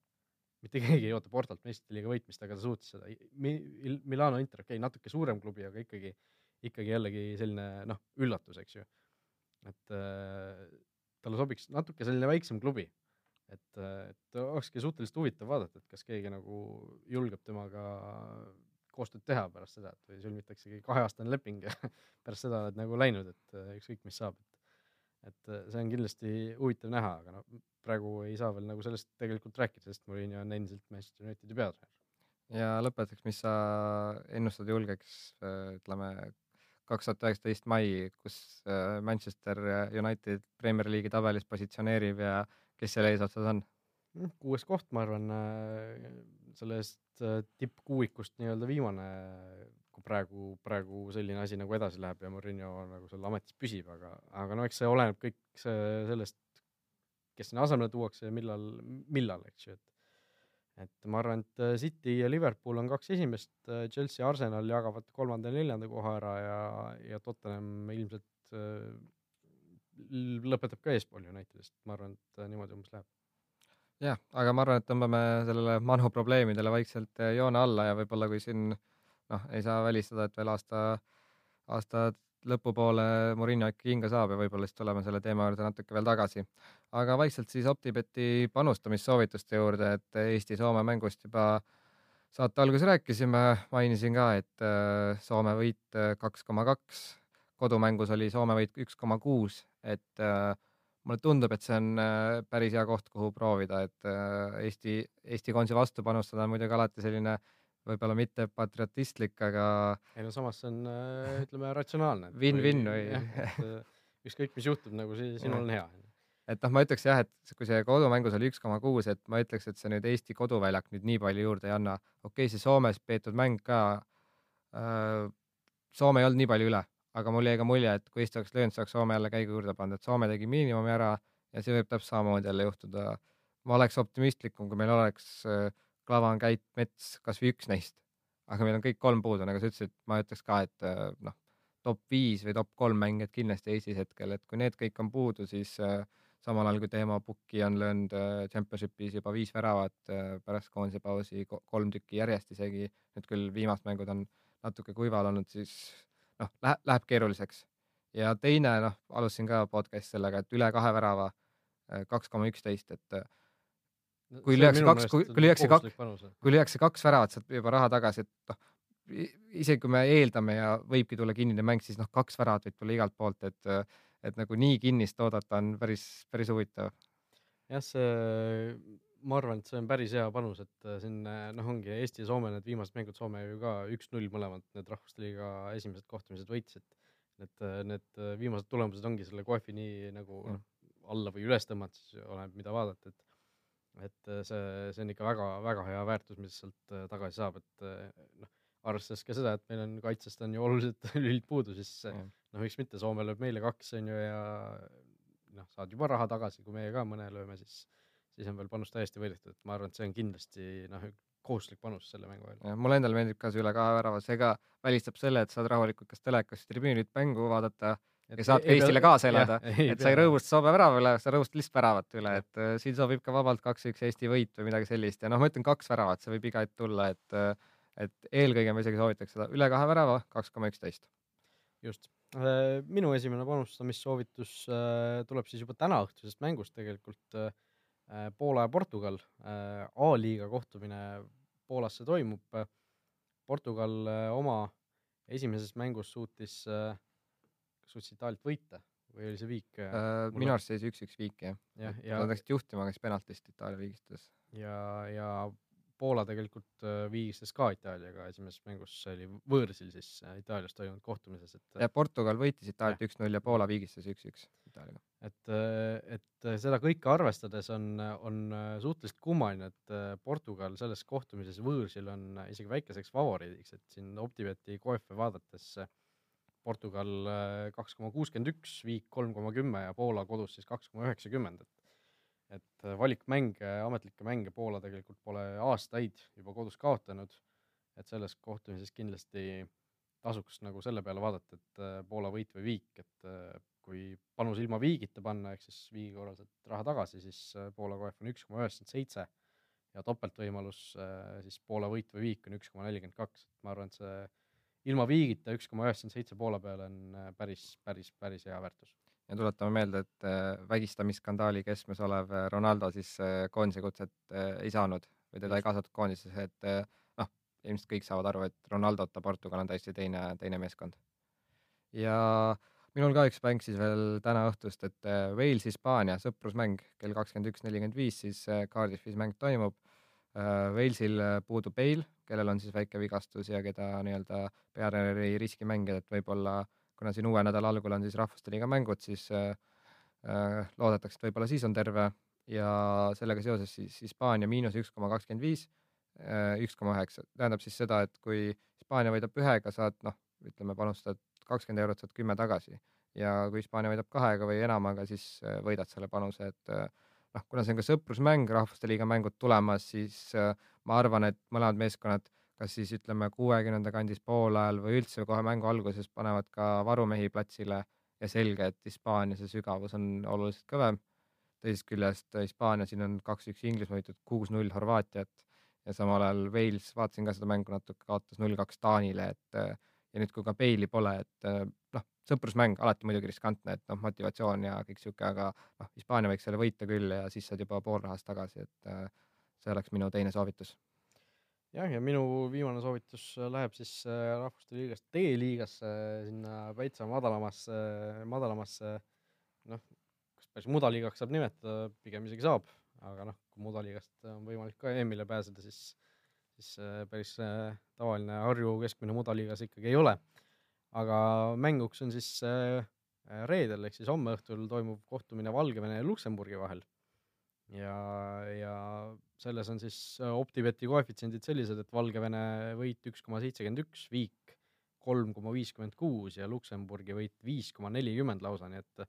mitte <laughs> keegi ei oota Portolt meistrite liiga võitmist, aga ta suutis seda. Milano Inter, okei okay,, natuke suurem klubi, aga ikkagi, ikkagi jällegi selline noh, üllatus, eks ju. et äh, talle sobiks natuke selline väiksem klubi. et, et olekski suhteliselt huvitav vaadata, et kas keegi nagu julgeb temaga koostööd teha pärast seda, et või sõlmitaksegi kaheaastane leping ja <laughs> pärast seda oled nagu läinud, et ükskõik, mis saab, et et see on kindlasti huvitav näha, aga noh, praegu ei saa veel nagu sellest tegelikult rääkida, sest Murillo on endiselt Manchester Unitedi peatreener. ja lõpetuseks, mis sa ennustad julgeks, ütleme kaks tuhat üheksateist mai, kus äh, Manchester United Premier League'i tabelis positsioneerib ja kes seal eesotsas on? Hm, kuues koht, ma arvan, äh, sellest äh, tippkuuikust nii-öelda viimane, kui praegu, praegu selline asi nagu edasi läheb ja Murillo nagu seal ametis püsib, aga, aga no eks see oleneb kõik see sellest, kes sinna asemele tuuakse ja millal, millal, eks ju, et et ma arvan, et äh, City ja Liverpool on kaks esimest, äh, Chelsea, Arsenal jagavad kolmanda ja neljanda koha ära ja, ja Tottenham ilmselt äh, lõpetab ka eespool Unitedist, ma arvan, et niimoodi umbes läheb. jah, aga ma arvan, et tõmbame sellele Manu probleemidele vaikselt joone alla ja võib-olla kui siin noh, ei saa välistada, et veel aasta, aasta lõpupoole Murillo äkki kinga saab ja võib-olla siis tuleme selle teema juurde natuke veel tagasi. aga vaikselt siis OpTibeti panustamissoovituste juurde, et Eesti-Soome mängust juba saate alguses rääkisime, mainisin ka, et äh, Soome võit äh, kaks koma kaks, kodumängus oli Soome võit üks koma kuus, et äh, mulle tundub, et see on päris hea koht, kuhu proovida, et Eesti, Eesti koondise vastu panustada on muidugi alati selline äh, võib-olla mitte patriotistlik, aga. ei no samas see on, äh, ütleme, ratsionaalne. Win-win või? Äh, ükskõik, mis juhtub, nagu see, sinul on hea. et noh, ma ütleks jah, et kui see kodumängus oli üks koma kuus, et ma ütleks, et see nüüd Eesti koduväljak nüüd nii palju juurde ei anna. okei okay,, see Soomes peetud mäng ka äh,. Soome ei olnud nii palju üle, aga mul jäi ka mulje, et kui Eesti oleks löönud, siis oleks Soome jälle käigu juurde pannud, et Soome tegi miinimumi ära ja see võib täpselt samamoodi jälle juhtuda. ma oleks optimistlikum, kui meil oleks äh, Klavan, Käit, Mets, kasvõi üks neist. aga meil on kõik kolm puudu, nagu sa ütlesid, ma ütleks ka, et äh, noh, top viis või top kolm mängijat kindlasti Eestis hetkel, et kui need kõik on puudu, siis, äh, samal ajal kui Teemo Pukki on löönud äh, Championshipis juba viis väravat äh, pärast koondise pausi, kolm tükki järjest isegi, nüüd küll viimased mängud on natuke kuival olnud, siis noh, läheb, läheb keeruliseks. ja teine, noh, alustasin ka podcast'i sellega, et üle kahe värava, kaks koma üksteist, et kui lüüakse kaks, kui, kui lüüakse kaks, kui lüüakse kaks väravat, saad juba raha tagasi, et noh, isegi kui me eeldame ja võibki tulla kinnine mäng, siis noh, kaks väravat võib tulla igalt poolt, et, et nagu nii kinnist oodata on päris, päris huvitav. jah, see, ma arvan, et see on päris hea panus, et äh, siin noh, ongi Eesti ja Soome need viimased mängud, Soome ju ka üks-null mõlemad need rahvuste liiga esimesed kohtumised võitsid. Need, need viimased tulemused ongi selle kohvi nii nagu noh, alla või üles tõmmata, siis oleneb, mida vaadata, et et see, see on ikka väga-väga hea väärtus, mis sealt tagasi saab, et noh arvestades ka seda, et meil on kaitsest on ju oluliselt <laughs> lülid puudu, siis noh, miks mitte, Soome lööb meile kaks, on ju, ja noh, saad juba raha tagasi, kui meie ka mõne lööme, siis, siis on veel panus täiesti võidetud, et ma arvan, et see on kindlasti noh, kohustuslik panus selle mängu ajal. mulle endale meeldib ka see üle kahe värava, see ka välistab selle, et saad rahulikult kas telekast tribüünilt mängu vaadata ja saad ka Eestile kaasa elada, et sa ei rõõmusta Soome värava üle, sa rõõmustad lihtsalt väravat üle, et uh, siin sobib ka vabalt kaks-üks Eesti võit või midagi sellist ja noh, ma ütlen kaks väravat, see võib iga hetk tulla, et uh, et eelkõige ma isegi soovitaks seda üle kahe värava, kaks koma üksteist. just, äh, minu esimene panustamissoovitus äh, tuleb siis juba tänaõhtusest mängust tegelikult. Äh, Poola ja Portugal, A-liiga kohtumine Poolasse toimub. Portugal oma esimeses mängus suutis, suutis Itaaliat võita või oli see viik äh,? minu arust seis üks-üks viik jah ja,. Nad läksid juhtima, aga siis penaltist Itaalia viigistas. ja, ja Poola tegelikult äh, viigistas ka Itaaliaga esimeses mängus, see oli võõrsil siis äh, Itaalias toimunud kohtumises, et. ja Portugal võitis Itaaliat üks-null ja Poola viigistas üks-üks Itaaliaga. et, äh, et seda kõike arvestades on, on suhteliselt kummaline, et Portugal selles kohtumises võõrsil on isegi väikeseks favoriidiks, et siin Optibeti koefe vaadates Portugal kaks koma kuuskümmend üks, Viik kolm koma kümme ja Poola kodus siis kaks koma üheksakümmend, et et äh, valikmänge, ametlikke mänge Poola tegelikult pole aastaid juba kodus kaotanud. et selles kohtumises kindlasti tasuks nagu selle peale vaadata, et äh, Poola võit või viik, et äh, kui panus ilma viigita panna, ehk siis viigi korral saad raha tagasi, siis Poola KF on üks koma üheksakümmend seitse ja topeltvõimalus siis Poola võit või viik on üks koma nelikümmend kaks, et ma arvan, et see ilma viigita üks koma üheksakümmend seitse Poola peale on päris, päris, päris hea väärtus ja tuletame meelde, et äh, vägistamisskandaali keskmes olev äh, Ronaldo siis äh, koondise kutset ei saanud või teda ei kaasatud koondisesse, et noh, ilmselt kõik saavad aru, et Ronaldota Portugal on täiesti teine, teine meeskond. ja minul ka üks mäng siis veel täna õhtust, et Wales-Hispaania sõprusmäng kell kakskümmend üks nelikümmend viis siis Cardiffis mäng toimub. Walesil puudub Bale, kellel on siis väike vigastus ja keda nii-öelda peatreeneri riski mängida, et võib-olla äh, kuna siin uue nädala algul on siis Rahvuste Liiga mängud, siis äh, äh, loodetakse, et võib-olla siis on terve. Ja sellega seoses siis Hispaania miinus üks koma kakskümmend viis, äh, üks koma üheksa, tähendab siis seda, et kui Hispaania võidab ühega, saad noh, ütleme, panustad kakskümmend eurot, saad kümme tagasi. Ja kui Hispaania võidab kahega või enamaga, siis äh, võidad selle panuse, et äh, noh, kuna see on ka sõprusmäng, Rahvuste Liiga mängud tulemas, siis äh, ma arvan, et mõlemad meeskonnad kas siis ütleme kuuekümnenda kandis poolajal või üldse kohe mängu alguses panevad ka varumehi platsile ja selge, et Hispaania see sügavus on oluliselt kõvem. teisest küljest Hispaania, siin on kaks-üks Inglismaa võitud, kuus-null Horvaatiat ja samal ajal Wales, vaatasin ka seda mängu natuke, kaotas null-kaks Taanile, et ja nüüd, kui ka Bale'i pole, et sõprusmäng alati muidugi riskantne, et noh, motivatsioon ja kõik sihuke, aga noh, Hispaania võiks selle võita küll ja siis saad juba pool rahast tagasi, et see oleks minu teine soovitus jah, ja minu viimane soovitus äh, läheb siis äh, Rahvuste Liigast D-liigasse, sinna väitsa madalamasse, madalamasse noh, kas päris mudaliigaks saab nimetada, pigem isegi saab, aga noh, kui mudaliigast on võimalik ka EM-ile pääseda, siis, siis äh, päris tavaline Harju keskmine mudaliigas ikkagi ei ole. Aga mänguks on siis reedel ehk siis homme õhtul toimuv kohtumine Valgevene ja Luksemburgi vahel. Ja, ja selles on siis äh, Optibeti koefitsiendid sellised, et Valgevene võit üks koma seitsekümmend üks, Viik kolm koma viiskümmend kuus ja Luksemburgi võit viis koma nelikümmend lausa, nii et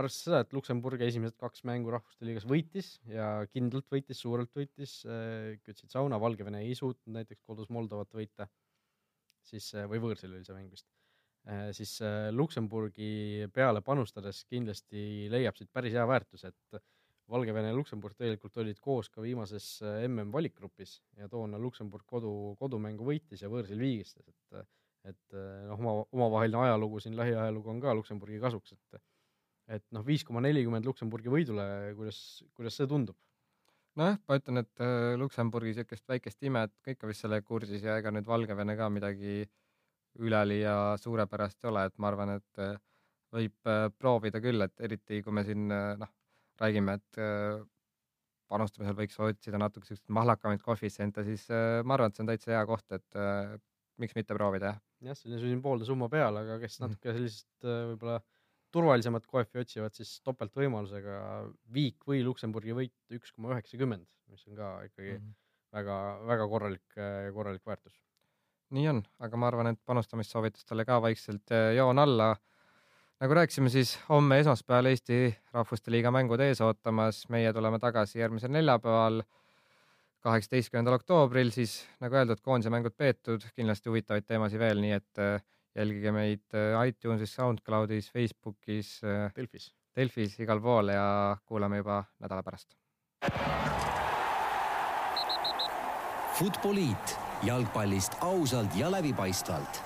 arvestades seda, et Luksemburg esimesed kaks mängu Rahvuste Liigas võitis ja kindlalt võitis, suurelt võitis, äh, kütsid sauna, Valgevene ei suutnud näiteks kodus Moldovat võita, siis, äh, või võõrsil oli see mäng vist siis Luksemburgi peale panustades kindlasti leiab siit päris hea väärtuse, et Valgevene ja Luksemburg tegelikult olid koos ka viimases mm valikgrupis ja toona Luksemburg kodu, kodumängu võitis ja võõrsil viigistas, et et noh, oma, omavaheline ajalugu siin, lähiajalugu on ka Luksemburgi kasuks, et et noh, viis koma nelikümmend Luksemburgi võidule, kuidas, kuidas see tundub? nojah, ma ütlen, et äh, Luksemburgi niisugust väikest imet kõik on vist selle kursis ja ega nüüd Valgevene ka midagi üleliia suurepärast ei ole, et ma arvan, et äh, võib äh, proovida küll, et eriti kui me siin noh, räägime, et panustamisel võiks otsida natuke siukseid mahlakamaid koefitsiente, siis ma arvan, et see on täitsa hea koht, et miks mitte proovida, jah. jah, selline sümboolne summa peal, aga kes mhm. natuke sellist võib-olla turvalisemat koefi otsivad, siis topeltvõimalusega viik või Luksemburgi võit üks koma üheksakümmend, mis on ka ikkagi mm -hmm. väga, väga korralik, korralik väärtus. Nii on, aga ma arvan, et panustamissoovitustele ka vaikselt eh, joon alla. nagu rääkisime, siis homme esmaspäeval Eesti Rahvuste Liiga mängud ees ootamas, meie tuleme tagasi järgmisel neljapäeval, kaheksateistkümnendal oktoobril, siis nagu öeldud, koondise mängud peetud, kindlasti huvitavaid teemasid veel, nii et eh, jälgige meid äh, iTunesis, SoundCloudis, Facebookis, Delfis, Delfis, igal pool ja kuulame juba nädala pärast. Futboliit jalgpallist ausalt ja läbipaistvalt